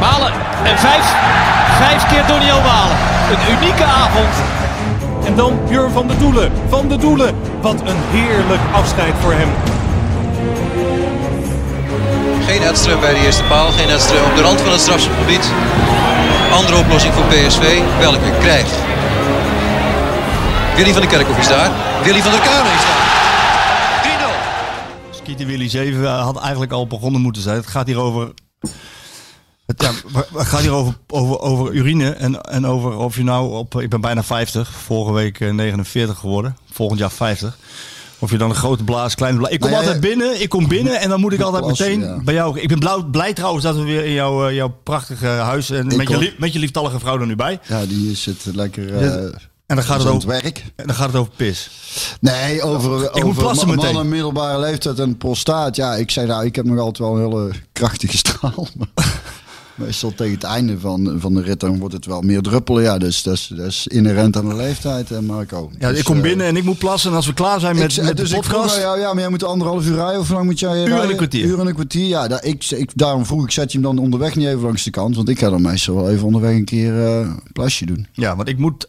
Malen en vijf, vijf keer Doniel Malen. Een unieke avond. En dan Björn van der Doelen. Van der Doelen, wat een heerlijk afscheid voor hem. Geen Edström bij de eerste paal, geen Edström op de rand van het strafschopgebied. Andere oplossing voor PSV, welke krijgt. Willy van der Kerkhoff is daar, Willy van der Kamer is daar. 3-0. Skeeter Willy 7 had eigenlijk al begonnen moeten zijn. Het gaat hier over. Het, ja, het gaat hier over, over, over urine en, en over of je nou op. Ik ben bijna 50, vorige week eh, 49 geworden, volgend jaar 50. Of je dan een grote blaas, kleine blaas. Ik kom Nou ja, altijd binnen, ik kom binnen en dan moet ik altijd meteen ja. bij jou. Ik ben blauw, blij trouwens dat we weer in jouw, eh, jouw prachtige huis en met je, met je lieftallige vrouw er nu bij. Ja, die zit lekker eh, En dan gaat het over, werk. en dan gaat het over pis. Nee, over, Ik moet over plassen ma- meteen. mannen middelbare leeftijd en prostaat. Ja, ik zei nou, ik heb nog altijd wel een hele krachtige straal. Maar meestal tegen het einde van, van de rit dan wordt het wel meer druppelen. Ja, dus dat is, dat is inherent aan de leeftijd, en Marco. Ja, Dus, ik kom eh, binnen en ik moet plassen. En als we klaar zijn met, ik, met dus de ik vroeg jou, ja, maar jij moet anderhalf uur rijden. Of hoe lang moet jij Uur en een rijden? kwartier. Uur en een kwartier, ja. Daar, ik, ik, daarom vroeg ik, zet je hem dan onderweg niet even langs de kant? Want ik ga dan meestal wel even onderweg een keer eh, een plasje doen. Ja, want ik moet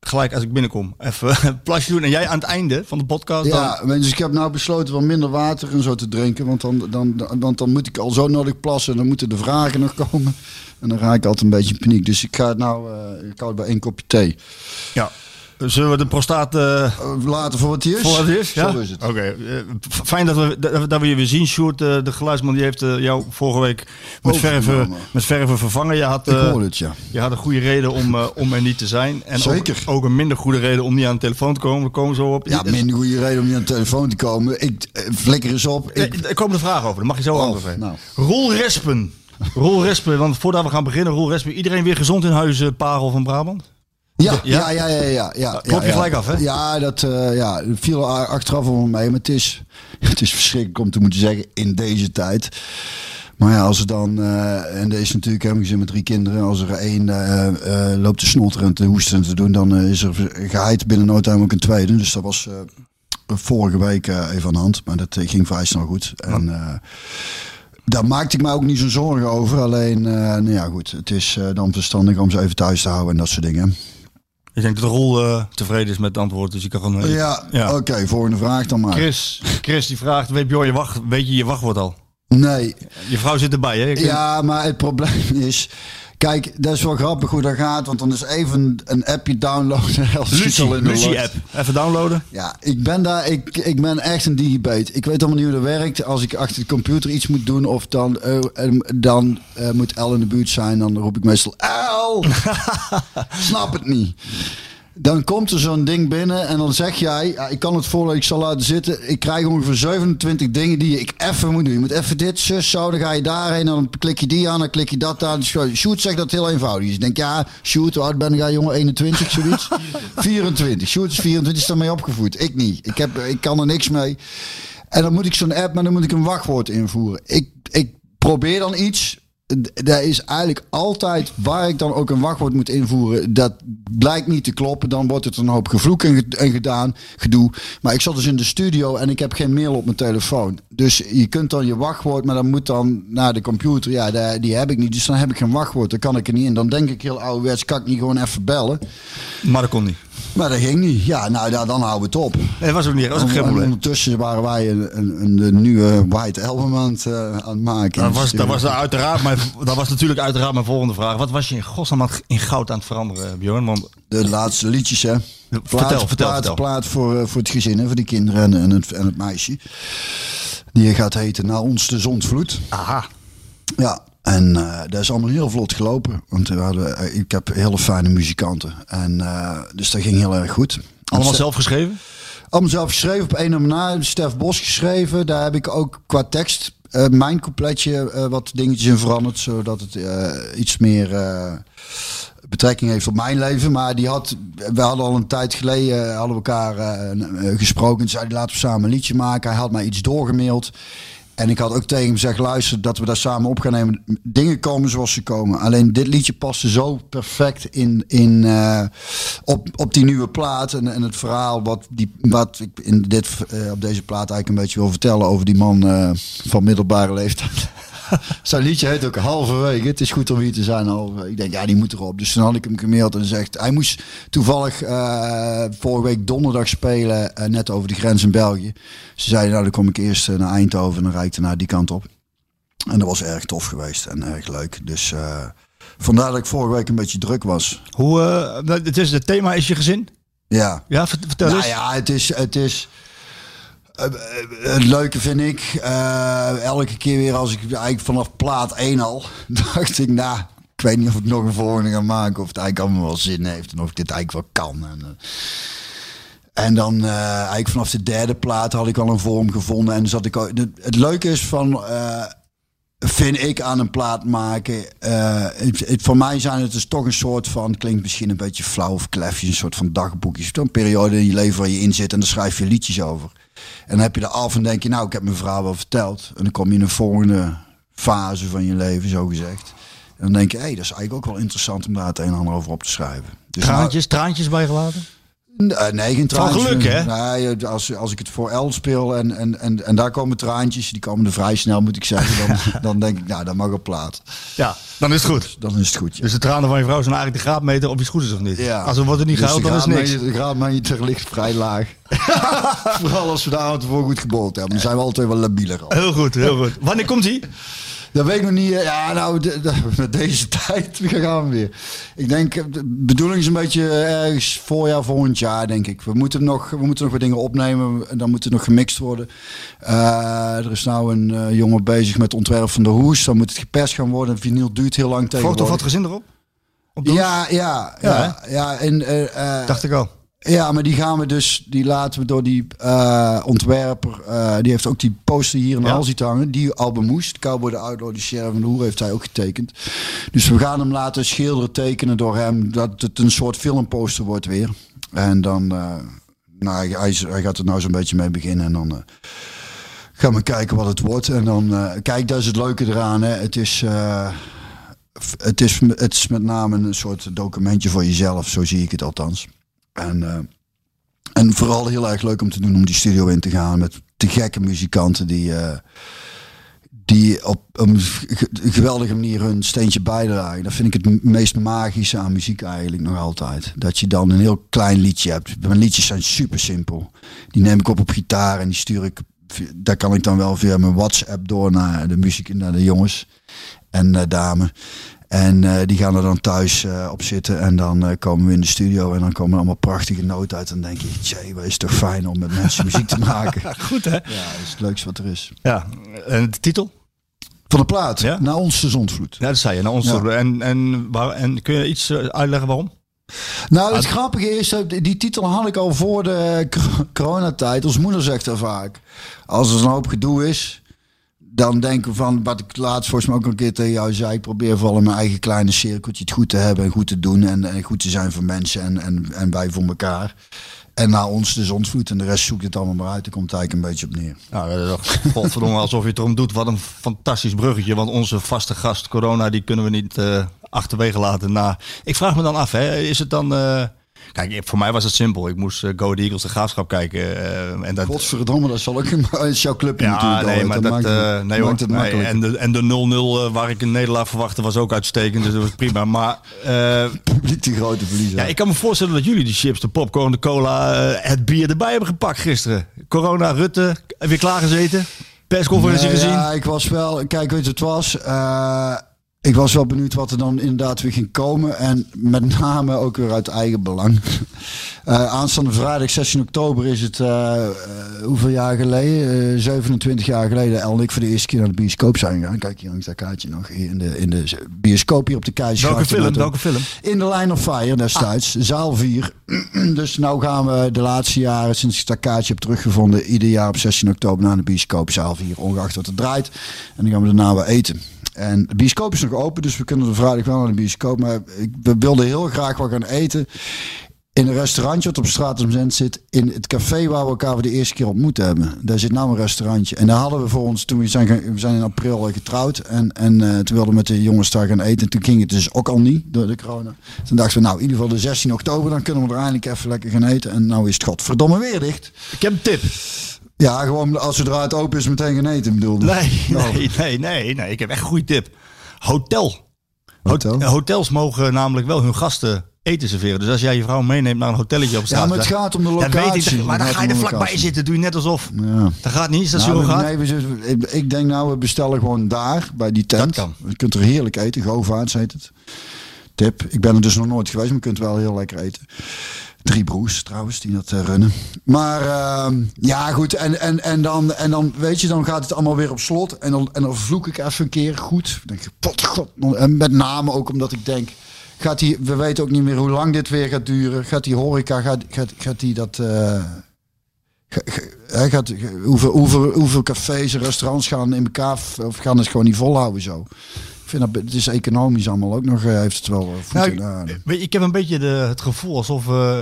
gelijk als ik binnenkom even een plasje doen. En jij aan het einde van de podcast dan... Ja, dus ik heb nou besloten wat minder water en zo te drinken. Want dan, dan, dan, want dan moet ik al zo nodig plassen. En dan moeten de vragen nog komen. En dan raak ik altijd een beetje in paniek. Dus ik ga het nou, eh, ik hou het bij één kopje thee. Ja. Zullen we de prostaat Eh, Later voor wat die is. voor wat het is? Ja? Zo is het. Oké. eh, fijn dat we, dat, dat we je weer zien, Sjoerd. eh, de geluidsman die heeft jou vorige week met verven, met verven vervangen. Je had, Ik hoor het, ja. je had een goede reden om, om er niet te zijn. En Zeker. Ook, ook een minder goede reden om niet aan de telefoon te komen. We komen zo op. Ja, minder goede reden om niet aan de telefoon te komen. Ik flikker eens op. Ik, Er komen de vragen over, daar mag je zo Oh, geven. nou. Roel Respen. Roel Respen, want voordat we gaan beginnen, Roel Respen. Iedereen weer gezond in huis, Parel van Brabant? Ja, Ja? ja, ja, ja, ja, ja. Klop je ja, gelijk af, hè? Ja, dat eh, ja, viel achteraf wel mee. Maar het is, het is verschrikkelijk om te moeten zeggen in deze tijd. Maar ja, als er dan, eh, en deze is natuurlijk helemaal gezin met drie kinderen. Als er één eh, loopt te snotteren en te hoesten en te doen, dan is er geheid binnen no time ook een tweede. Dus dat was vorige week even aan de hand. Maar dat ging vrij snel goed. En daar maakte ik me ook niet zo'n zorgen over. Alleen, nou ja goed, het is dan verstandig om ze even thuis te houden en dat soort dingen. Ik denk dat Roel eh, tevreden is met het antwoord, dus je kan gewoon... Ja, Ja. oké, volgende vraag dan maar. Chris, Chris die vraagt, weet, Bjorn, je, wacht, weet je je wachtwoord al? Nee, Je vrouw zit erbij, hè? Ik- ja, maar het probleem is... Kijk, dat is wel grappig hoe dat gaat, want dan is even een appje downloaden. Lucie, in de Lucie app. Even downloaden. Ja, ik ben daar, ik, ik ben echt een digibate. Ik weet allemaal niet hoe dat werkt. Als ik achter de computer iets moet doen of dan, eh, dan eh, moet El in de buurt zijn, dan roep ik meestal El. Snap het niet. Dan komt er zo'n ding binnen en dan zeg jij, ja, ik kan het voorlezen, ik zal laten zitten. Ik krijg ongeveer 27 dingen die ik even moet doen. Je moet even dit, zus, zo, dan ga je daarheen, dan klik je die aan, dan klik je dat aan. Dus Shoot zegt dat heel eenvoudig is. Ik denk, ja, Shoot, hoe oud ben jij jongen? 21, zoiets? 24. Shoot is 24, is daarmee opgevoed. Ik niet. Ik, heb, ik kan er niks mee. En dan moet ik zo'n app, maar dan moet ik een wachtwoord invoeren. Ik, ik probeer dan iets. D- Dat is eigenlijk altijd waar ik dan ook een wachtwoord moet invoeren. Dat blijkt niet te kloppen. Dan wordt het een hoop gevloek en, ge- en gedaan, gedoe. Maar ik zat dus in de studio en ik heb geen mail op mijn telefoon. Dus je kunt dan je wachtwoord, maar dan moet dan naar de computer. Ja, die, die heb ik niet. Dus dan heb ik geen wachtwoord. Dan kan ik er niet in. Dan denk ik heel ouderwets, kan ik niet gewoon even bellen. Maar dat kon niet. Maar dat ging niet. Ja, nou ja, dan houden we het op. Nee, dat was ook niet. Dat was ook geen En probleem. Ondertussen waren wij een, een, een, een nieuwe White Album aan het, eh, aan het maken. Dat was, dat, was uiteraard mijn, dat was natuurlijk uiteraard mijn volgende vraag. Wat was je in godsnaam in goud aan het veranderen, Bjorn? Want De laatste liedjes, hè? Vertel, Plaat, vertel, plaat, vertel. plaat voor, eh, voor het gezin, hè? voor de kinderen en, en, het, en het meisje. Die gaat heten Na ons de zondvloed. aha. Ja, en eh, dat is allemaal heel vlot gelopen. Want we hadden, eh, ik heb hele fijne muzikanten. En, dus dat ging heel erg goed. Allemaal zelf geschreven? Allemaal zelf geschreven, op nummer na. Stef Bos geschreven. Daar heb ik ook qua tekst eh, mijn coupletje eh, wat dingetjes in veranderd. Zodat het eh, iets meer betrekking heeft op mijn leven. Maar die had, we hadden al een tijd geleden hadden we elkaar gesproken. En zei hij, laten we samen een liedje maken. Hij had mij iets doorgemaild. En ik had ook tegen hem gezegd, luister, dat we daar samen op gaan nemen. Dingen komen zoals ze komen. Alleen dit liedje paste zo perfect in, in, eh, op, op die nieuwe plaat. En, en het verhaal wat, die, wat ik in dit, eh, op deze plaat eigenlijk een beetje wil vertellen over die man eh, van middelbare leeftijd. Zijn liedje heet ook Halverwege. Het is goed om hier te zijn. Halverwege. Ik denk, ja, die moet erop. Dus toen had ik hem gemaild en zegt... Hij moest toevallig eh, vorige week donderdag spelen... eh, net over de grens in België. Ze zeiden, nou, dan kom ik eerst eh, naar Eindhoven... en dan rijd ik daarna die kant op. En dat was erg tof geweest en erg leuk. Dus vandaar dat ik vorige week een beetje druk was. Hoe, eh, het, is, het thema is je gezin? Ja. Ja, vert- vertel Nou eens. ja, het is... Het is het leuke vind ik, eh, elke keer weer als ik eigenlijk vanaf plaat 1 al, dacht ik, nou, ik weet niet of ik nog een volgende ga maken, of het eigenlijk allemaal wel zin heeft en of ik dit eigenlijk wel kan. En, eh, en dan eh, eigenlijk vanaf de derde plaat had ik al een vorm gevonden en zat ik ook, het, het leuke is van, eh, vind ik aan een plaat maken. eh, het, het- voor mij zijn het dus toch een soort van, klinkt misschien een beetje flauw of klefjes, een soort van dagboekjes. Een periode in je leven waar je in zit en dan schrijf je liedjes over. En dan heb je er af en denk je, nou, ik heb mijn verhaal wel verteld. En dan kom je in een volgende fase van je leven, zo gezegd. En dan denk je, hé, hey, dat is eigenlijk ook wel interessant om daar het een en ander over op te schrijven. Dus Traantjes, traantjes bijgelaten? Eh, nee, geen Van traantjes. geluk, hè? Nee, als, als ik het voor El speel en, en, en, en daar komen traantjes, die komen er vrij snel, moet ik zeggen. Dan, dan denk ik, nou, dat mag op plaat. Ja, dan is het goed. Dan is het goed, ja. Dus de tranen van je vrouw zijn eigenlijk de graadmeter of iets goed is of niet. Ja. Als er wordt er niet Dus gehuild, dan is niks. De graadmeter ligt vrij laag. Vooral als we de avond ervoor goed gebold hebben. Dan zijn we altijd wel labieler al. Heel goed, heel goed. Wanneer komt hij? Dat weet ik nog niet. eh, Ja, nou, de- de- met deze tijd gaan we weer. Ik denk, eh, de bedoeling is een beetje eh, ergens voorjaar, volgend jaar, denk ik. We moeten nog, we moeten nog wat dingen opnemen. En dan moet het nog gemixt worden. Er is nou een jongen bezig met het ontwerp van de hoes. Dan moet het geperst gaan worden. Vinyl duurt heel lang Foto tegenwoordig. van het gezin erop? Op de Ja, ja, ja. ja, en, Dacht ik al. Ja, maar die gaan we dus, die laten we door die eh, ontwerper, eh, die heeft ook die poster hier in de Ja. hal zitten hangen. Die Album Moes, de Cowboy de Outlaw, de Sheriff en de Hoer heeft hij ook getekend. Dus we gaan hem laten schilderen, tekenen door hem, dat het een soort filmposter wordt weer. En dan, eh, nou, hij, gaat er nou zo'n beetje mee beginnen en dan... Gaan we kijken wat het wordt. En dan, kijk, dat is het leuke eraan. Hè. Het, is, het, is, het is met name een soort documentje voor jezelf. Zo zie ik het althans. En, eh, en vooral heel erg leuk om te doen om die studio in te gaan met te gekke muzikanten die, eh, die op een ge- geweldige manier hun steentje bijdragen. Dat vind ik het meest magische aan muziek eigenlijk nog altijd. Dat je dan een heel klein liedje hebt. Mijn liedjes zijn super simpel. Die neem ik op op gitaar en die stuur ik. Daar kan ik dan wel via mijn WhatsApp door naar de muziek, naar de jongens en uh, dame. En uh, die gaan er dan thuis uh, op zitten. En dan uh, komen we in de studio. En dan komen er allemaal prachtige noten uit. En dan denk je, jee, wat is toch fijn om met mensen muziek te maken. Goed hè? Ja, dat is het leukste wat er is. Ja, en de titel? Van de plaat? Ja? Naar ons zondvloed. Ja, dat zei je. Naar ja. en, en, waar, en kun je iets uitleggen waarom? Nou, het grappige is, die titel had ik al voor de coronatijd. Ons moeder zegt er vaak. Als er een hoop gedoe is, dan denken we van, wat ik laatst volgens mij ook een keer tegen jou zei, ik probeer vooral in mijn eigen kleine cirkeltje het goed te hebben en goed te doen en, en goed te zijn voor mensen en, en, en wij voor elkaar. En na ons de zonsvloed en de rest zoekt het allemaal maar uit. Daar komt het eigenlijk een beetje op neer. Nou, godverdomme alsof je het erom doet. Wat een fantastisch bruggetje. Want onze vaste gast, corona, die kunnen we niet uh, achterwege laten. Nou, ik vraag me dan af, hè, is het dan... Uh, Kijk, voor mij was het simpel. Ik moest uh, Go Eagles de graafschap kijken. Uh, en dat... Godverdomme, dat zal ook een jouw club ja, natuurlijk. Nee, maar dat, maakt, uh, nee, maakt hoor, nee, en de, en de 0-0 waar ik een nederlaag verwachtte was ook uitstekend. Dus dat was prima. Maar publiek die grote verliezer. Ja, ik kan me voorstellen dat jullie die chips, de popcorn, de cola, het bier erbij hebben gepakt gisteren. Corona, Rutte, weer klaargezeten. Persconferentie nee, gezien. Ja, ik was wel. Kijk, weet je, het was. Uh, ik was wel benieuwd wat er dan inderdaad weer ging komen. En met name ook weer uit eigen belang. Eh, aanstaande vrijdag 16 oktober is het, eh, eh, hoeveel jaar geleden? Eh, 27 jaar geleden. El en ik voor de eerste keer naar de bioscoop zijn gegaan. Kijk hier langs dat kaartje nog. In de, in de bioscoop hier op de Keizergracht. Welke film? Welke film? In de Line of Fire destijds, zaal 4. dus nou gaan we de laatste jaren, sinds ik dat kaartje heb teruggevonden, ieder jaar op 16 oktober naar de bioscoop, zaal 4, ongeacht wat het draait. En dan gaan we daarna weer eten. En de bioscoop is nog open, dus we kunnen de vrijdag wel naar de bioscoop. Maar ik, we wilden heel graag wat gaan eten. In een restaurantje wat op straat om zit. In het café waar we elkaar voor de eerste keer ontmoet hebben. Daar zit nou een restaurantje. En daar hadden we voor ons, toen we zijn, we zijn in april eh, getrouwd. En, en eh, toen wilden we met de jongens daar gaan eten. En toen ging het dus ook al niet door de corona. Toen dachten we, nou in ieder geval de 16 oktober. Dan kunnen we er eindelijk even lekker gaan eten. En nou is het godverdomme weer dicht. Ik heb een tip. Ja, gewoon als zodra het open is meteen gaan eten bedoelde. Nee, Nou, nee, nee, nee, nee. Ik heb echt een goede tip. Hotel. Hotel? Hot- Hotels mogen namelijk wel hun gasten eten serveren. Dus als jij je vrouw meeneemt naar een hotelletje op straat. Ja, maar het gaat om de weet locatie. ik, maar dan ga je er vlakbij zitten. Doe je net alsof. Ja. Dat gaat niet. Is dat Nou, zo gaat? nee, ik denk nou, we bestellen gewoon daar, bij die tent. Dat kan. Je kunt er heerlijk eten. Govaarts heet het. Tip. Ik ben er dus nog nooit geweest, maar je kunt wel heel lekker eten. Drie broers trouwens, die dat eh, runnen. Maar ehm, ja, goed. En, en, en, dan, en dan, weet je, dan gaat het allemaal weer op slot. En dan, en dan vloek ik even een keer goed. Dan denk god. Met name ook omdat ik denk... Gaat die, we weten ook niet meer hoe lang dit weer gaat duren. Gaat die horeca, gaat, gaat, gaat die dat... Hij gaat, hoeveel, hoeveel, hoeveel cafés en restaurants gaan in elkaar of gaan het gewoon niet volhouden zo. Vind dat het is economisch allemaal ook nog eh, heeft het wel eh, voeten. Nou, ik heb een beetje de, het gevoel alsof. eh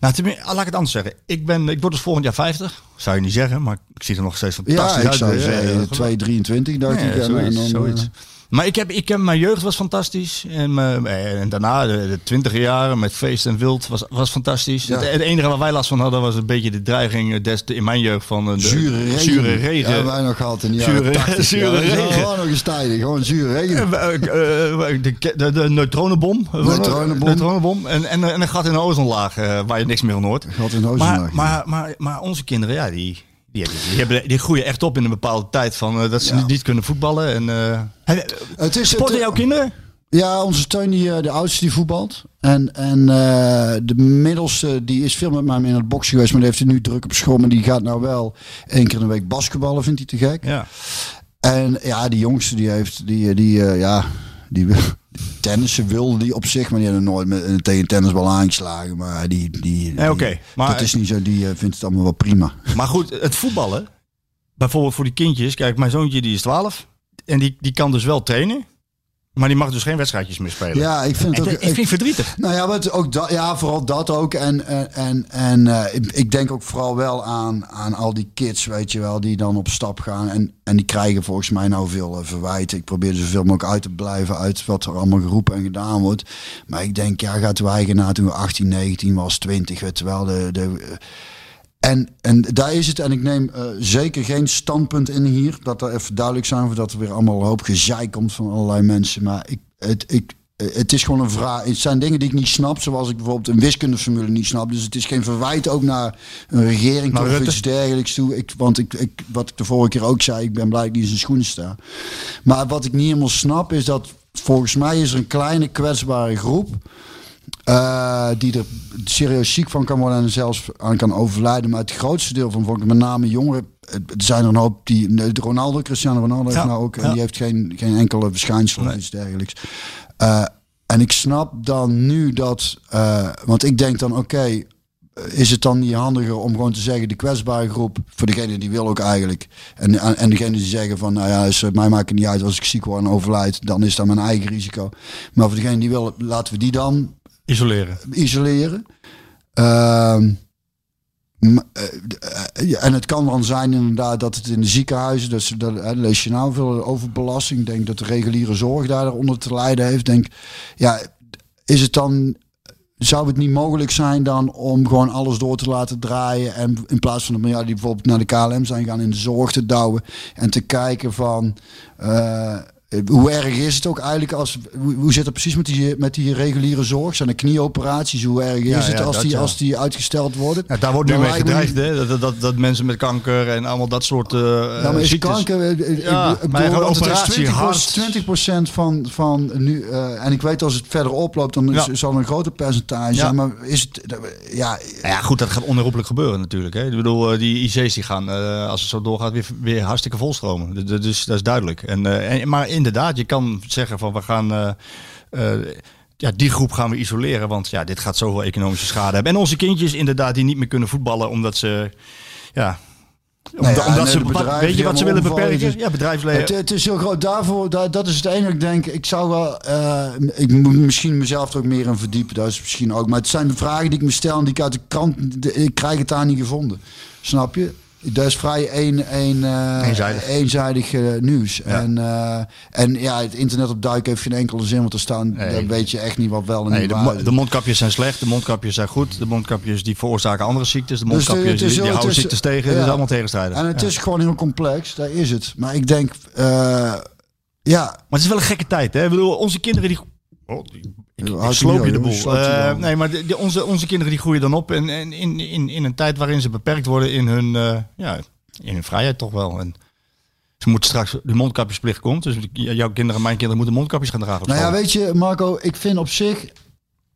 nou, tenminste, laat ik het anders zeggen. Ik, ben, ik word dus volgend jaar 50. Zou je niet zeggen, maar ik zie er nog steeds fantastisch ja, uit. ik zou zeggen eh, 223 dacht Ja, ik. Zoiets, en dan, zoiets. Maar ik heb, ik heb, mijn jeugd was fantastisch. En, mijn- en daarna, de, de twintiger jaren met feest en wild, was, was fantastisch. Ja. Het, het enige waar wij last van hadden, was een beetje de dreiging des, in mijn jeugd van eh, de zure regen. Zure regen. Ja, wij nog gehad in de Zure- jaren 80. zure ja, is regen. Gewoon nog eens tijden. Gewoon zure regen. Eh, eh, eh, de, de, de neutronenbom. Neutronenbom. Neutronenbom. En, en, en een gat in de ozonlaag eh, waar je niks meer van hoort. Gat in de ozonlaag. Maar, maar, maar, maar onze kinderen, ja, die, die, die, hebben, die groeien echt op in een bepaalde tijd van eh, dat ze Ja. niet kunnen voetballen. En, eh, Hey, Het is sporten het- jouw kinderen? Ja, onze Teun, die, eh, de oudste, die voetbalt. En, en eh, de middelste, die is veel met mij in het boksen geweest. Maar die heeft het nu druk op school. Maar die gaat nou wel één keer in de week basketballen, vindt hij te gek. Ja. En ja, die jongste, die heeft, die, die eh, ja, die wil- tennissen wilde die op zich. Maar die hebben nooit met, tegen een tennisbal aangeslagen. Maar die, die, Nee, oké. Maar- dat is niet zo, die eh, vindt het allemaal wel prima. Maar goed, het voetballen. Bijvoorbeeld voor die kindjes. Kijk, mijn zoontje die is 12. En die, die kan dus wel trainen. Maar die mag dus geen wedstrijdjes meer spelen. Ja, ik vind En het ook... ik vind het verdrietig. Nou ja, wat ook dat, ja, vooral dat ook. En, en, en, eh, ik, ik denk ook vooral wel aan, aan al die kids, weet je wel, die dan op stap gaan. En, en die krijgen volgens mij nou veel eh, verwijten. Ik probeer er zoveel mogelijk uit te blijven uit wat er allemaal geroepen en gedaan wordt. Maar ik denk, ja, gaat de eigenaar toen we 18, 19 was, 20, weet je wel. De, de, en, en daar is het. En ik neem eh, zeker geen standpunt in hier. Dat er even duidelijk zijn. Voordat er weer allemaal een hoop gezeik komt van allerlei mensen. Maar ik, het, ik, eh, het is gewoon een vraag. Het zijn dingen die ik niet snap. Zoals ik bijvoorbeeld een wiskundeformule niet snap. Dus het is geen verwijt ook naar een regering Naar of iets dergelijks toe. Ik, want ik, ik, wat ik de vorige keer ook zei. Ik ben blij dat ik niet in zijn schoenen sta. Maar wat ik niet helemaal snap is dat... Volgens mij is er een kleine kwetsbare groep... Eh, die er serieus ziek van kan worden en zelfs aan kan overlijden. Maar het grootste deel van volk, met name jongeren, er zijn er een hoop die. nee, Ronaldo, Cristiano Ronaldo heeft Ja, nou ook. En ja. die heeft geen, geen enkele verschijnsel of iets dergelijks. Eh, en ik snap dan nu dat. eh, want ik denk dan, oké. is het dan niet handiger om gewoon te zeggen de kwetsbare groep voor degene die wil ook eigenlijk en en en degene die zeggen van nou ja eh, mij maakt het niet uit als ik ziek word en overlijd dan is dat mijn eigen risico maar voor degene die wil laten we die dan Isoleren. isoleren. Ehm, eh, en het kan dan zijn inderdaad dat het in de ziekenhuizen, dat, ze- dat hè, lees je nou veel overbelasting. Denk dat de reguliere zorg daaronder te lijden heeft. Denk, ja, is het dan, zou het niet mogelijk zijn dan om gewoon alles door te laten draaien en in plaats van de miljarden die bijvoorbeeld naar de KLM zijn gaan in de zorg te douwen en te kijken van, eh, hoe erg is het ook eigenlijk als hoe, zit het precies met die, met die reguliere zorg? Zijn er knieoperaties? Hoe erg is Ja, het ja, als, die, ja. als die uitgesteld worden? Daar wordt nu mee gedreigd, hè? Dat, dat, dat, dat mensen met kanker en allemaal dat soort eh Ja, maar is ziektes... kanker, eh, eh, Ja, ik, ik maar bedoel, gewoon want het is operatie, 20%, hart. 20% van, van nu, eh, en ik weet als het verder oploopt, dan is, zal er een groter percentage zijn, maar is het, ja, Nou ja, goed, dat gaat onherroepelijk gebeuren natuurlijk. Hè. Ik bedoel, eh, die IC's die gaan, eh, als het zo doorgaat, weer, weer hartstikke volstromen. Dus dat is duidelijk. En, eh, en, maar inderdaad, je kan zeggen van we gaan... eh, eh, ja, die groep gaan we isoleren, want ja, dit gaat zoveel economische schade hebben. En onze kindjes inderdaad die niet meer kunnen voetballen omdat ze... Ja, omdat, ja, omdat ze, weet je wat ze willen beperken? omvallen, Ja, bedrijfsleven. Het, het is heel groot. Daarvoor, daar, dat is het enige. Ik denk, ik zou wel. eh, ik moet misschien mezelf er ook meer in verdiepen. Dat is misschien ook. Maar het zijn de vragen die ik me stel en die ik uit de krant. de- ik krijg het daar niet gevonden. Snap je? Dat is vrij een, een, eh, Eenzijdig. eenzijdig eh, nieuws. Ja. En, eh, en ja, het internet op duiken heeft geen enkele zin. Want er staan. Nee. Dan weet je echt niet wat wel en Nee, niet de, waar de mondkapjes zijn slecht, de mondkapjes zijn goed. De mondkapjes die veroorzaken andere ziektes. De Dus de- mondkapjes die, houden is- ziektes tegen. ja. Dat is allemaal tegenstrijdig. En het Ja. is gewoon heel complex. Daar is het. Maar ik denk. ja, Maar het is wel een gekke tijd, hè? Ik bedoel, onze kinderen die... Oh, ik, je sloop je de boel. Eh, dan. nee, maar de, de- onze, onze kinderen die groeien dan op en, en in, in, in een tijd waarin ze beperkt worden in hun, eh, ja, in hun vrijheid toch wel. En ze moeten straks, de mondkapjesplicht komt, dus jouw kinderen, mijn kinderen moeten mondkapjes gaan dragen Nou ja, weet je, Marco, ik vind op zich,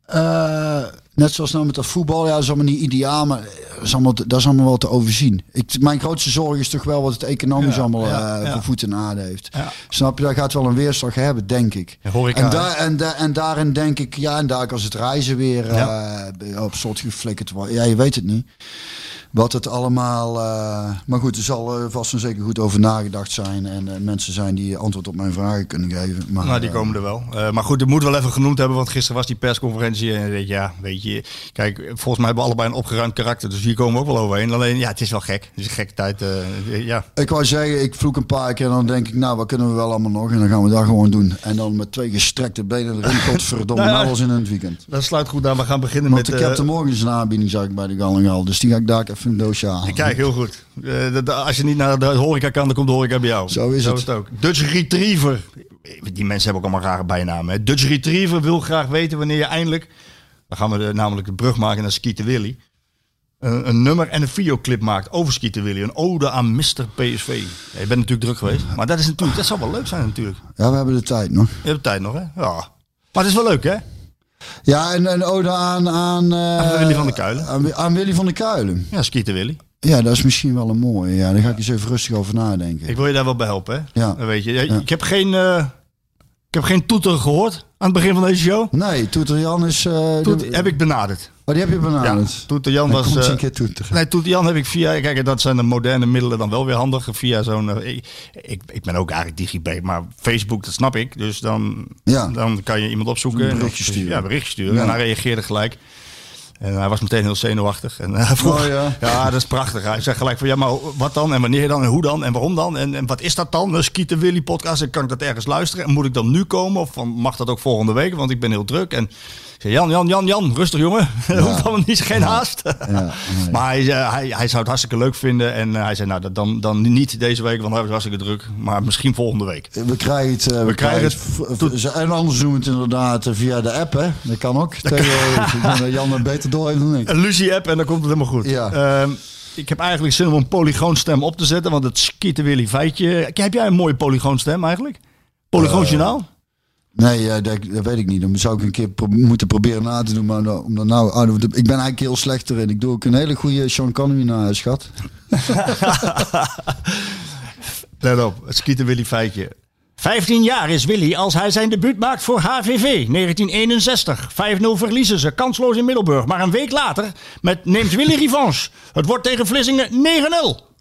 eh, net zoals nou met dat voetbal, ja, dat is allemaal niet ideaal, maar dat is allemaal, dat is allemaal wel te overzien. Ik, mijn grootste zorg is toch wel wat het economisch Ja, allemaal ja, eh, ja. voor voet en aarde heeft. Ja. Snap je, dat gaat wel een weerslag hebben, denk ik. Horeca, en, daar, en, daar, en daarin denk ik, ja, en daar als het reizen weer eh, op slot geflikkerd wordt. Ja, je weet het niet. Wat het allemaal. eh, maar goed, er zal eh, vast en zeker goed over nagedacht zijn. En eh, mensen zijn die antwoord op mijn vragen kunnen geven. Maar, Nou, die komen er wel. Maar goed, het moet wel even genoemd hebben, want gisteren was die persconferentie. En weet je, ja, weet je, kijk, volgens mij hebben we allebei een opgeruimd karakter, dus hier komen we ook wel overheen. Alleen, ja, het is wel gek. Het is een gekke tijd. ja, Ik wou zeggen, ik vloek een paar keer en dan denk ik, nou, wat kunnen we wel allemaal nog? En dan gaan we dat gewoon doen. En dan met twee gestrekte benen erin, godverdomme, Nou nou was in het weekend. dat sluit goed aan. We gaan beginnen Want met... ik heb de morgens een aanbieding, zag ik bij de Gallingal. Dus die ga ik daar even een doosje halen. Kijk, heel goed. Eh, als je niet naar de horeca kan, dan komt de horeca bij jou. Zo is het. ook. Dutch Retriever. Die mensen hebben ook allemaal rare bijnamen. Hè. Dutch Retriever wil graag weten wanneer je eindelijk... Dan gaan we de, namelijk de brug maken naar Skeeter Willy. Een, een nummer en een videoclip maakt over Skeeter Willy. Een ode aan Mr. PSV. Ja, je bent natuurlijk druk geweest. Maar dat, is natuurlijk, dat zou wel leuk zijn natuurlijk. Ja, we hebben de tijd nog. Je hebt tijd nog, hè? Ja. Maar het is wel leuk, hè? Ja, en een ode aan... Aan, eh, Aan Willy van der Kuilen. Aan, aan Willy van der Kuilen. Ja, Skeeter Willy. Ja, dat is misschien wel een mooie. Ja, daar ga ik eens even rustig over nadenken. Ik wil je daar wel bij helpen, hè? Ja. Dan Weet je. Ik heb geen... eh, ik heb geen toeter gehoord het begin van deze show. Nee, Toeter Jan is... eh, Toet, heb ik benaderd. Oh, die heb je Ja, benaderd. Toeter Jan was... komt eh, een keer Toeter. nee, Toeter Jan heb ik via... Kijk, dat zijn de moderne middelen dan wel weer handig. Via zo'n... eh, ik, ik, ik ben ook eigenlijk digibet, maar Facebook, dat snap ik. Dus dan, Ja. dan kan je iemand opzoeken. Een en berichtje dan- sturen. Ja, berichtje sturen. Ja. En hij reageerde gelijk. En hij was meteen heel zenuwachtig. En vroeg, Oh, ja. dat is prachtig. Hij zei gelijk van, ja, maar wat dan? En wanneer dan? En hoe dan? En waarom dan? En, en wat is dat dan? Een Skeeter Willy podcast. En kan ik dat ergens luisteren? En moet ik dan nu komen? Of van, mag dat ook volgende week? Want ik ben heel druk. En zei, Jan, Jan, Jan, Jan, rustig jongen. Dat hoeft allemaal niet, geen haast. Maar hij, zei- hij, hij zou het hartstikke leuk vinden. En eh, hij zei, nou, dan, dan niet deze week, want hij was hartstikke druk. Maar misschien volgende week. We krijgen het. eh, we, krijgen het En anders doen we het inderdaad eh, via de app, hè? Dat kan ook. Dat Jan het beter door heeft dan ik. Een Lucie-app en dan komt het helemaal goed. Ja. Ehm, ik heb eigenlijk zin om een polygoonstem op te zetten. Want het Skeeter Willy feitje... Heb jij een mooie polygoonstem eigenlijk? Polygoonjournaal? Nee, dat, dat, weet ik niet. Dan zou ik een keer moeten proberen na te doen. Maar om dan nou, ah, ik ben eigenlijk heel slechter in. Ik doe ook een hele goede Sean Connery na, schat. Let op, het skieten Willy feitje. 15 jaar is Willy als hij zijn debuut maakt voor HVV 1961. 5-0 verliezen ze, kansloos in Middelburg. Maar een week later met neemt Willy revanche. Het wordt tegen Vlissingen 9-0.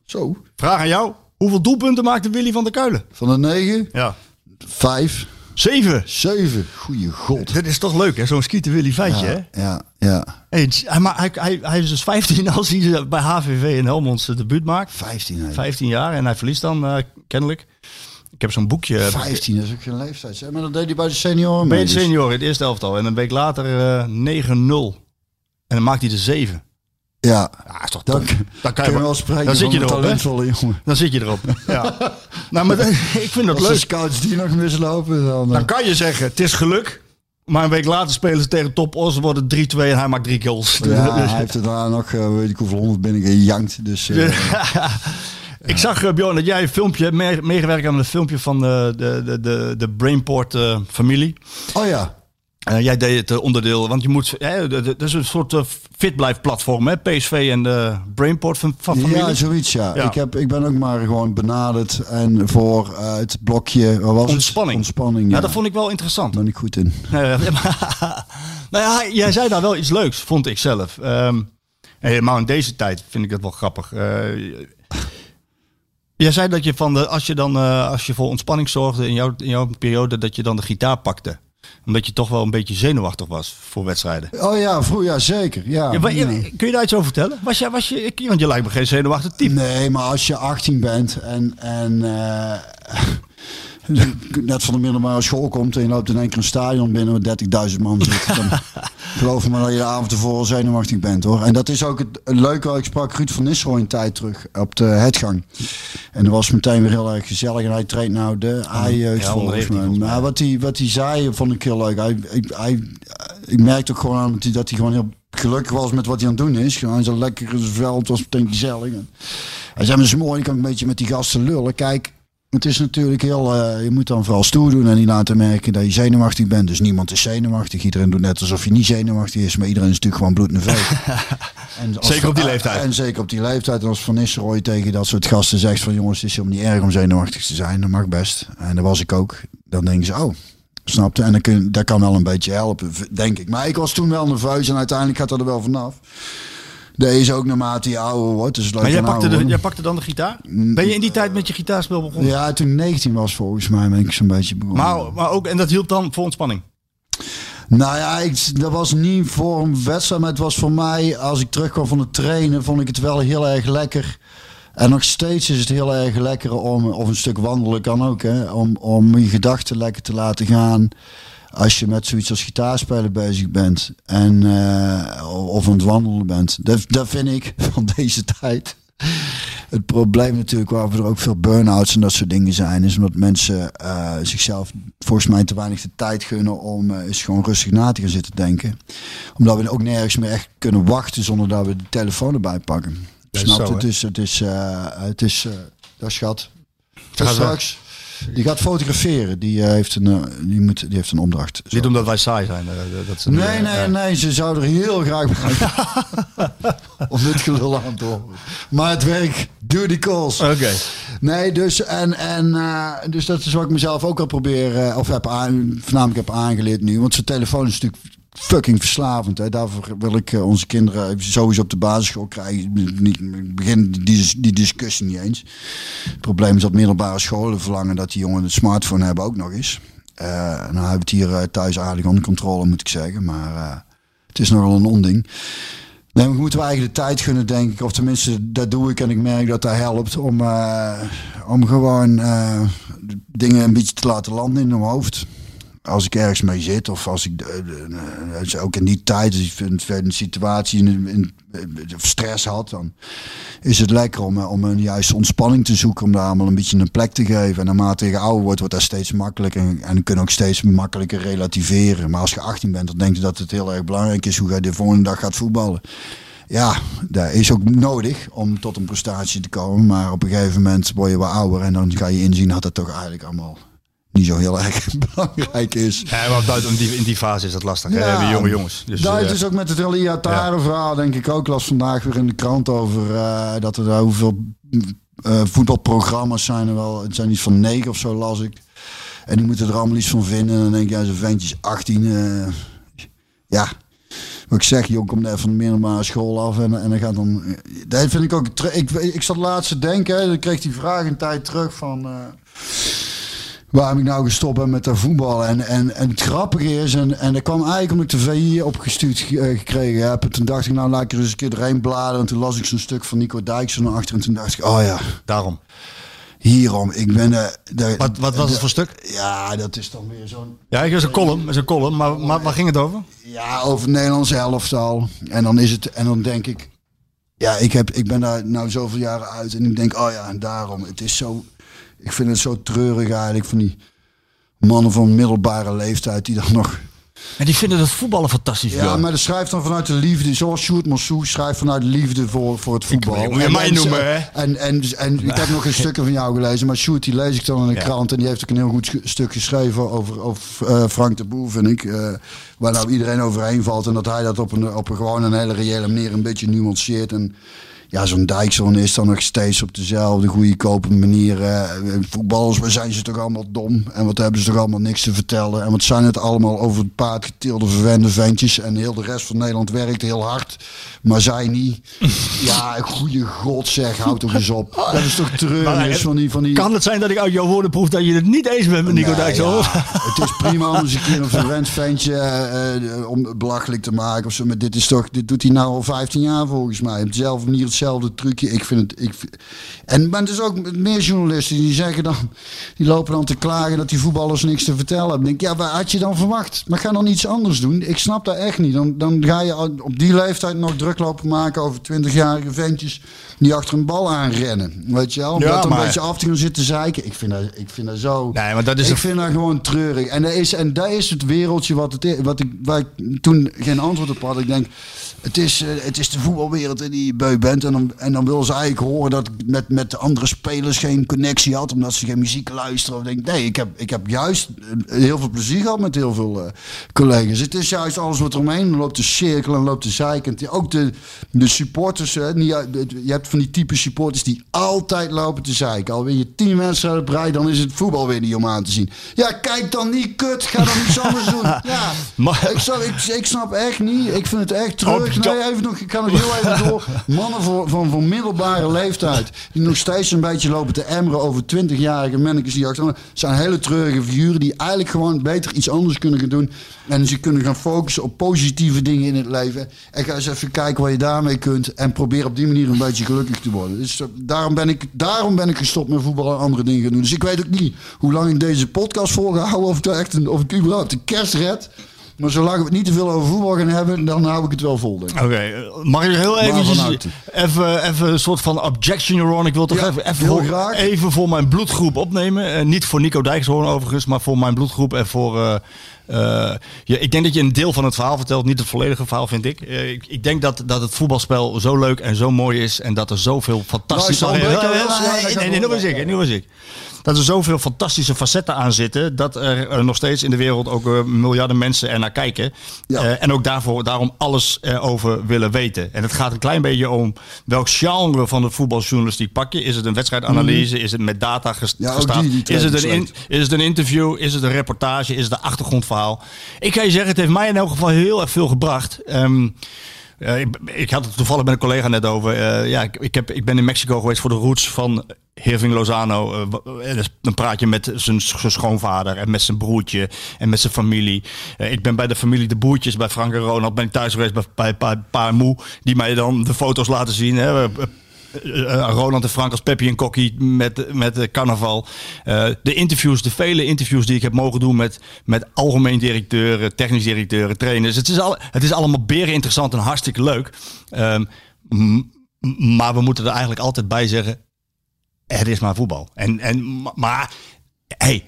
Zo. Vraag aan jou, hoeveel doelpunten maakte Willy van der Kuilen? Van de 9? Ja. 5. Zeven. Zeven, goeie god. Dit is toch leuk, hè? Zo'n Skieten Willy feitje, ja, hè? Ja, ja. Hey, maar hij, hij, hij is dus 15 als hij bij HVV in Helmond zijn debuut maakt. 15, hè? 15 jaar en hij verliest dan uh, kennelijk. Ik heb zo'n boekje. Eh, 15 dat is ook geen leeftijd, hè? Maar dat deed hij bij de senioren. Bij de dus. senioren, het eerste elftal. En een week later eh, 9-0. En dan maakt hij de 7. Ja, Ja, is toch dan. Dan kan je wel spreken dan zit je erop, hè? talentvolle jongen. Dan zit je erop. Ja. nou, maar ik vind dat Als leuk. scouts die nog mislopen, dan... Dan eh, kan je zeggen, het is geluk. Maar een week later spelen ze tegen Top Os, worden het 3-2 en hij maakt drie kills. ja, hij heeft er daarna nog, eh, weet ik hoeveel honderd binnen gejankt. Dus eh, Ik zag, eh, Bjorn, dat jij een filmpje meegewerkt aan een filmpje van de, de, de, de, de Brainport eh, familie. oh ja, Eh, jij deed het eh, onderdeel, want je moet, de- de- dat is een soort uh, fitblijf platform, hè? PSV en de Brainport van, van familie. ja, zoiets ja. Ja. Ik, heb, ik ben ook maar gewoon benaderd en voor eh, het blokje, wat was het? Ontspanning. Ontspanning, ja, ja. dat vond ik wel interessant. Daar ben ik goed in. Eh, nou ja, jij zei daar wel iets leuks, vond ik zelf. Ehm, en helemaal in deze tijd vind ik dat wel grappig. Eh, jij zei dat je van de, als je dan eh, als je voor ontspanning zorgde in jouw, in jouw periode, dat je dan de gitaar pakte. Omdat je toch wel een beetje zenuwachtig was voor wedstrijden. Oh ja, vroeger, ja zeker. Ja, Ja, ja. Kun je daar iets over vertellen? Was je, was je, want je lijkt me geen zenuwachtig type. Nee, maar als je 18 bent en, en eh, net van de middelbare school komt en je loopt in één keer een stadion binnen waar 30.000 man zit, dan geloof me dat je de avond ervoor zenuwachtig bent hoor. En dat is ook het, het leuke, ik sprak Ruud van Nistelrooy een tijd terug op de hetgang. En dat was meteen weer heel erg gezellig en hij treedt nou de A-jeugd ja, volgens 19 mij. Maar wat hij, wat hij zei vond ik heel leuk. Hij, ik, hij, ik merkte ook gewoon aan dat hij, dat hij gewoon heel gelukkig was met wat hij aan het doen is. Gewoon zo lekker in zijn veld, het was meteen gezellig. En hij zei, maar dat is mooi, ik kan een beetje met die gasten lullen. Kijk, het is natuurlijk heel, eh, je moet dan vooral stoer doen en niet laten merken dat je zenuwachtig bent. Dus niemand is zenuwachtig. Iedereen doet net alsof je niet zenuwachtig is, maar iedereen is natuurlijk gewoon bloednerveus. Zeker op die leeftijd. En zeker op die leeftijd. En als Van Nistelrooy tegen dat soort gasten zegt van jongens, het is helemaal niet erg om zenuwachtig te zijn. Dat mag best. En dat was ik ook. Dan denken ze, oh, snapte. En dan kun, dat kan wel een beetje helpen, denk ik. Maar ik was toen wel nerveus en uiteindelijk gaat dat er wel vanaf. Deze ook naarmate je ouder wordt. Dus Maar jij pakte, de, jij pakte dan de gitaar? Ben je in die tijd met je gitaarspel begonnen? Ja, toen ik 19 was volgens mij ben ik zo'n beetje begonnen. Maar, maar ook, en dat hielp dan voor ontspanning? Nou ja, ik, dat was niet voor een wedstrijd, maar het was voor mij, als ik terugkwam van het trainen, vond ik het wel heel erg lekker. En nog steeds is het heel erg lekker om, of een stuk wandelen kan ook, hè, om, om je gedachten lekker te laten gaan. Als je met zoiets als gitaarspelen bezig bent en, eh, of aan het wandelen bent. Dat, dat vind ik van deze tijd. Het probleem natuurlijk waar we er ook veel burn-outs en dat soort dingen zijn, is omdat mensen eh, zichzelf volgens mij te weinig de tijd gunnen om eh, eens gewoon rustig na te gaan zitten denken. Omdat we ook nergens meer echt kunnen wachten zonder dat we de telefoon erbij pakken. Dat is Snap je? Het is, het is, het is, dat schat. Dat straks. Die gaat fotograferen. Die, eh, heeft, een, eh, die, moet, die heeft een opdracht. Zo. Niet omdat wij saai zijn. eh, dat ze Nee, nee, nee. Ze zou er heel graag bij Om dit gelul aan te horen. Maar het werk, duty calls. Oké. Nee, dus, en, en, dus dat is wat ik mezelf ook al probeer, of heb aan, voornamelijk heb aangeleerd nu. Want zo'n telefoon is natuurlijk fucking verslavend. Hè. Daarvoor wil ik eh, onze kinderen sowieso op de basisschool krijgen. Ik begin die, die discussie niet eens. Het probleem is dat middelbare scholen verlangen dat die jongen een smartphone hebben ook nog eens. Eh nou hebben we het hier eh, thuis eigenlijk onder controle, moet ik zeggen. Maar het is nogal een onding. Nee, we moeten we eigenlijk de tijd gunnen, denk ik. Of tenminste, dat doe ik en ik merk dat dat helpt. Om, om gewoon dingen een beetje te laten landen in mijn hoofd. Als ik ergens mee zit of als ik eh, eh, eh, ook in die tijd, een, situatie in, in, of stress had, dan is het lekker om, eh, om een juiste ontspanning te zoeken. Om daar allemaal een beetje een plek te geven. En naarmate je ouder wordt, wordt dat steeds makkelijker. En, en kun je ook steeds makkelijker relativeren. Maar als je 18 bent, dan denk je dat het heel erg belangrijk is hoe je de volgende dag gaat voetballen. Ja, dat is ook nodig om tot een prestatie te komen. Maar op een gegeven moment word je wat ouder en dan ga je inzien dat het toch eigenlijk allemaal niet zo heel erg belangrijk is. Ja, maar buiten in die, in die fase is dat lastig. hè? Hebben jonge jongens. Dus, dat eh, is ook met het Elia Taren verhaal, denk ik ook. Las vandaag weer in de krant over eh, dat er daar hoeveel eh, voetbalprogramma's zijn er wel. Het zijn iets van negen of zo, las ik. En die moeten er allemaal iets van vinden. En dan denk je, ja, zo'n ventje is 18. eh, ja, wat ik zeg, jong komt net van de middelbare school af. En, en dan gaat dan. Dat vind ik ook. Ik, ik zat laatst te denken, hè, dan kreeg die vraag een tijd terug van. Waarom ik nou gestopt ben met dat voetbal. En, en, en het grappige is, en, en dat kwam eigenlijk omdat ik de VI opgestuurd eh, gekregen heb. En toen dacht ik, nou laat ik er eens een keer doorheen bladeren. En toen las ik zo'n stuk van Nico Dijksen naar achter. En toen dacht ik, oh ja, Daarom. hierom. Ik ben de, de, Wat, wat was het voor stuk? Ja, dat is dan weer zo'n... Ja, ik is een column. is een column. Maar, maar waar ging het over? Ja, over het Nederlands elftal. En dan is het, en dan denk ik, ja, ik, heb, ik ben daar nou zoveel jaren uit en ik denk, oh ja, en daarom. Het is zo, ik vind het zo treurig eigenlijk van die mannen van middelbare leeftijd die dan nog... En die vinden dat voetballen fantastisch. Ja, maar dat schrijft dan vanuit de liefde, zoals Sjoerd Massou schrijft vanuit de liefde voor, voor het voetbal. moet je En mij noemen, hè? En, en, en ik heb nog een stukje van jou gelezen, maar Sjoerd die lees ik dan in de Ja. krant en die heeft ook een heel goed stuk geschreven over, over eh, Frank de Boer, vind ik. eh, waar nou iedereen overheen valt en dat hij dat op een, op een gewoon een hele reële manier een beetje nuanceert. En ja, zo'n Dijkzoon is dan nog steeds op dezelfde goedkope manier. eh, voetballers, we zijn ze toch allemaal dom. En wat hebben ze toch allemaal niks te vertellen. En wat zijn het allemaal over het paard getilde verwende ventjes. En heel de rest van Nederland werkt heel hard. Maar zij niet. Ja, goede god zeg, houd toch eens op. Dat is toch treurig van die... Van die Kan het zijn dat ik uit jouw woorden proef dat je het niet eens bent met Nico Nee, Dijkshoorn? ja, het is prima om eens een keer een verwend ventje eh, eh, om belachelijk te maken. Of zo. Maar dit, is toch, dit doet hij nou al 15 jaar volgens mij. Op dezelfde manier hetzelfde trucje. Ik vind het. Ik, en maar het is ook meer journalisten die zeggen dan. Die lopen dan te klagen dat die voetballers niks te vertellen hebben. Ik denk, ja, wat had je dan verwacht? Maar ga dan iets anders doen. Ik snap dat echt niet. Dan, dan ga je op die leeftijd nog druk lopen maken over 20-jarige ventjes. die achter een bal aanrennen. Weet je wel? Om Ja, dat een maar- beetje af te gaan zitten zeiken. Ik vind dat, ik vind dat zo. Nee, maar dat is ik een- vind dat gewoon treurig. En dat is, en dat is het wereldje wat, het wat ik, waar ik toen geen antwoord op had. Ik denk, het is, eh, het is de voetbalwereld in die je beu bent. En dan, en dan wil ze eigenlijk horen dat ik met, met de andere spelers geen connectie had. Omdat ze geen muziek luisteren. Of denk, nee, ik heb, ik heb juist eh, heel veel plezier gehad met heel veel eh, collega's. Het is juist alles wat eromheen loopt te cirkelen en loopt te zeiken. Ook de, de supporters. Hè, je hebt van die type supporters die altijd lopen te zeiken. Al win je tien wedstrijden op rij, dan is het voetbal weer niet om aan te zien. Ja, kijk dan niet kut. Ga dan iets anders doen. Ja, Maar- ik, snap, ik, ik snap echt niet. Ik vind het echt terug. Op- Nee, even nog, ik ga nog heel even door. Mannen van, van, van middelbare leeftijd. Die nog steeds een beetje lopen te emmeren over 20-jarige mannetjes die achter. zijn hele treurige figuren die eigenlijk gewoon beter iets anders kunnen gaan doen. En ze kunnen gaan focussen op positieve dingen in het leven. En ga eens even kijken wat je daarmee kunt. En probeer op die manier een beetje gelukkig te worden. Dus eh, daarom ben ik, daarom ben ik gestopt met voetbal en andere dingen gaan doen. Dus ik weet ook niet hoe lang ik deze podcast vol ga houden. Of ik, echt een, of ik überhaupt de kerst red. Maar zolang we het niet te veel over voetbal gaan hebben, dan hou ik het wel vol. Oké, eh, mag ik heel eventjes vanuit. even, even een soort van objection, Ron. Ik wil toch Ja, even, even, voor, graag. even voor mijn bloedgroep opnemen. Eh, niet voor Nico Dijkshoorn overigens, maar voor mijn bloedgroep en voor... eh, ja, ik denk dat je een deel van het verhaal vertelt, niet het volledige verhaal vind ik. Eh, ik, ik denk dat, dat het voetbalspel zo leuk en zo mooi is en dat er zoveel fantastische... Je Nee, nee, wel. nu was ik, nu was ik. Dat er zoveel fantastische facetten aan zitten. Dat er eh, nog steeds in de wereld ook miljarden mensen er naar kijken. Ja. En ook daarvoor, daarom alles erover willen weten. En het gaat een klein beetje om welk genre van de voetbaljournalistiek pak je. Is het een wedstrijdanalyse? Is het met data ges- Mhm. Ja, gestaan? die- die is, het een in- is het een interview? Is het een reportage? Is het een achtergrondverhaal? Ik ga je zeggen, het heeft mij in elk geval heel erg veel gebracht. Ehm, eh, ik, had het toevallig met een collega net over. Eh, ja, ik, ik, heb, ik ben in Mexico geweest voor de roots van Herving Lozano. Dus dan praat je met zijn, schoonvader en met zijn broertje en met zijn familie. Ik ben bij de familie De Boertjes, bij Frank en Ronald, ben ik thuis geweest bij, bij, bij Pa Moe. Die mij dan de foto's laten zien. Hè. Eh, eh, Roland en Frank als Peppy en Kokkie met, met de carnaval. Eh, de interviews, de vele interviews die ik heb mogen doen met, met algemeen directeuren, technisch directeuren, trainers. Het is, al, het is allemaal beren interessant en hartstikke leuk. Ehm, maar we moeten er eigenlijk altijd bij zeggen, het is maar voetbal. En, en, ma- maar, hey,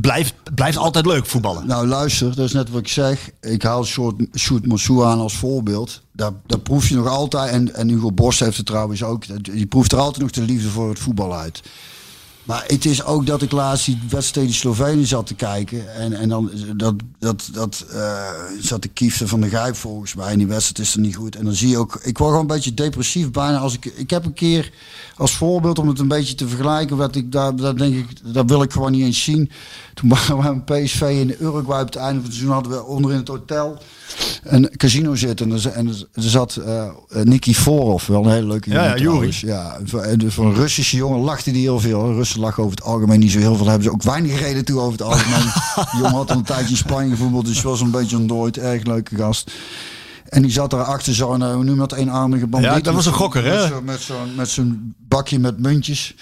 blijft, blijft altijd leuk voetballen. Nou, luister, dat is net wat ik zeg. Ik haal Sjoerd Monsou aan als voorbeeld. Daar, daar proef je nog altijd, en, en Hugo Borst heeft het trouwens ook, je proeft er altijd nog de liefde voor het voetbal uit. Maar het is ook dat ik laatst die wedstrijd in Slovenië zat te kijken. En, en dan dat, dat, dat, eh, zat de kiefte van de Gijp volgens mij. En die wedstrijd is er niet goed. En dan zie je ook, ik word gewoon een beetje depressief bijna. Als ik, ik heb een keer als voorbeeld om het een beetje te vergelijken. Wat ik daar, dat denk ik, dat wil ik gewoon niet eens zien. Toen waren we een PSV in Uruguay op het einde van het seizoen hadden we onder in het hotel een casino zitten. En er, en er zat eh, Nicky Forov, wel een hele leuke Ja, jongen ja, trouwens. Ja, voor, en voor een Russische jongen lachte die heel veel. Lachen over het algemeen niet zo heel veel. Hebben ze ook weinig reden toe over het algemeen. die jongen had een tijdje in Spanje gevoetbald, dus was een beetje een dooit. Erg leuke gast. En die zat daar achter zo'n, eh, hoe noem je dat, eenarmige bandiet. Ja, dat was een gokker, hè? Met zo'n met zo'n met zo'n bakje met muntjes.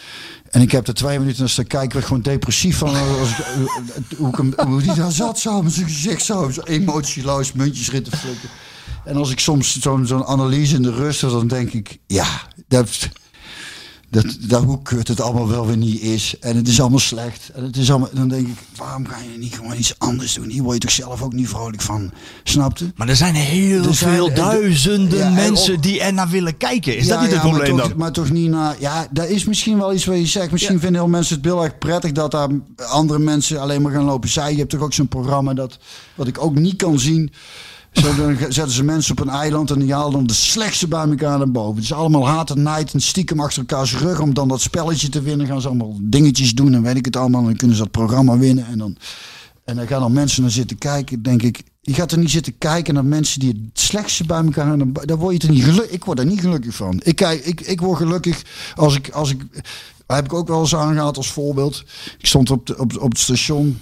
En ik heb er twee minuten naar staan kijken. Ik werd gewoon depressief van. eh, Als ik, eh, hoe, ik hem- hoe die daar zat zo, met zijn gezicht zo. Zo emotieloos, muntjes rit te flikken. En als ik soms zo'n zo'n analyse in de rust, dan denk ik, ja, dat, dat, dat hoe kut het allemaal wel weer niet is. En het is allemaal slecht. En het is allemaal, dan denk ik, waarom ga je niet gewoon iets anders doen? Hier word je toch zelf ook niet vrolijk van. Snapte? Maar er zijn heel Er zijn- veel en- duizenden Ja, mensen op- die er naar willen kijken. Is Ja, dat niet het ja, probleem maar toch, dan? Maar toch niet naar. Ja, dat is misschien wel iets wat je zegt. Misschien vinden heel mensen het heel erg prettig dat daar andere mensen alleen maar gaan lopen zij. Je hebt toch ook zo'n programma dat wat ik ook niet kan zien. Zetten ze mensen op een eiland en die halen dan de slechtste bij elkaar naar boven. Het is allemaal haat en nijd en stiekem achter elkaars rug om dan dat spelletje te winnen. Gaan ze allemaal dingetjes doen en weet ik het allemaal. En dan kunnen ze dat programma winnen. En dan, en dan gaan dan mensen naar zitten kijken. Denk ik, je gaat er niet zitten kijken naar mensen die het slechtste bij elkaar hebben. Daar word je er niet gelukkig. Ik word daar niet gelukkig van. Ik, kijk, ik, ik word gelukkig als ik, als ik. Heb ik ook wel eens aangehaald als voorbeeld. Ik stond op, de, op, op het station.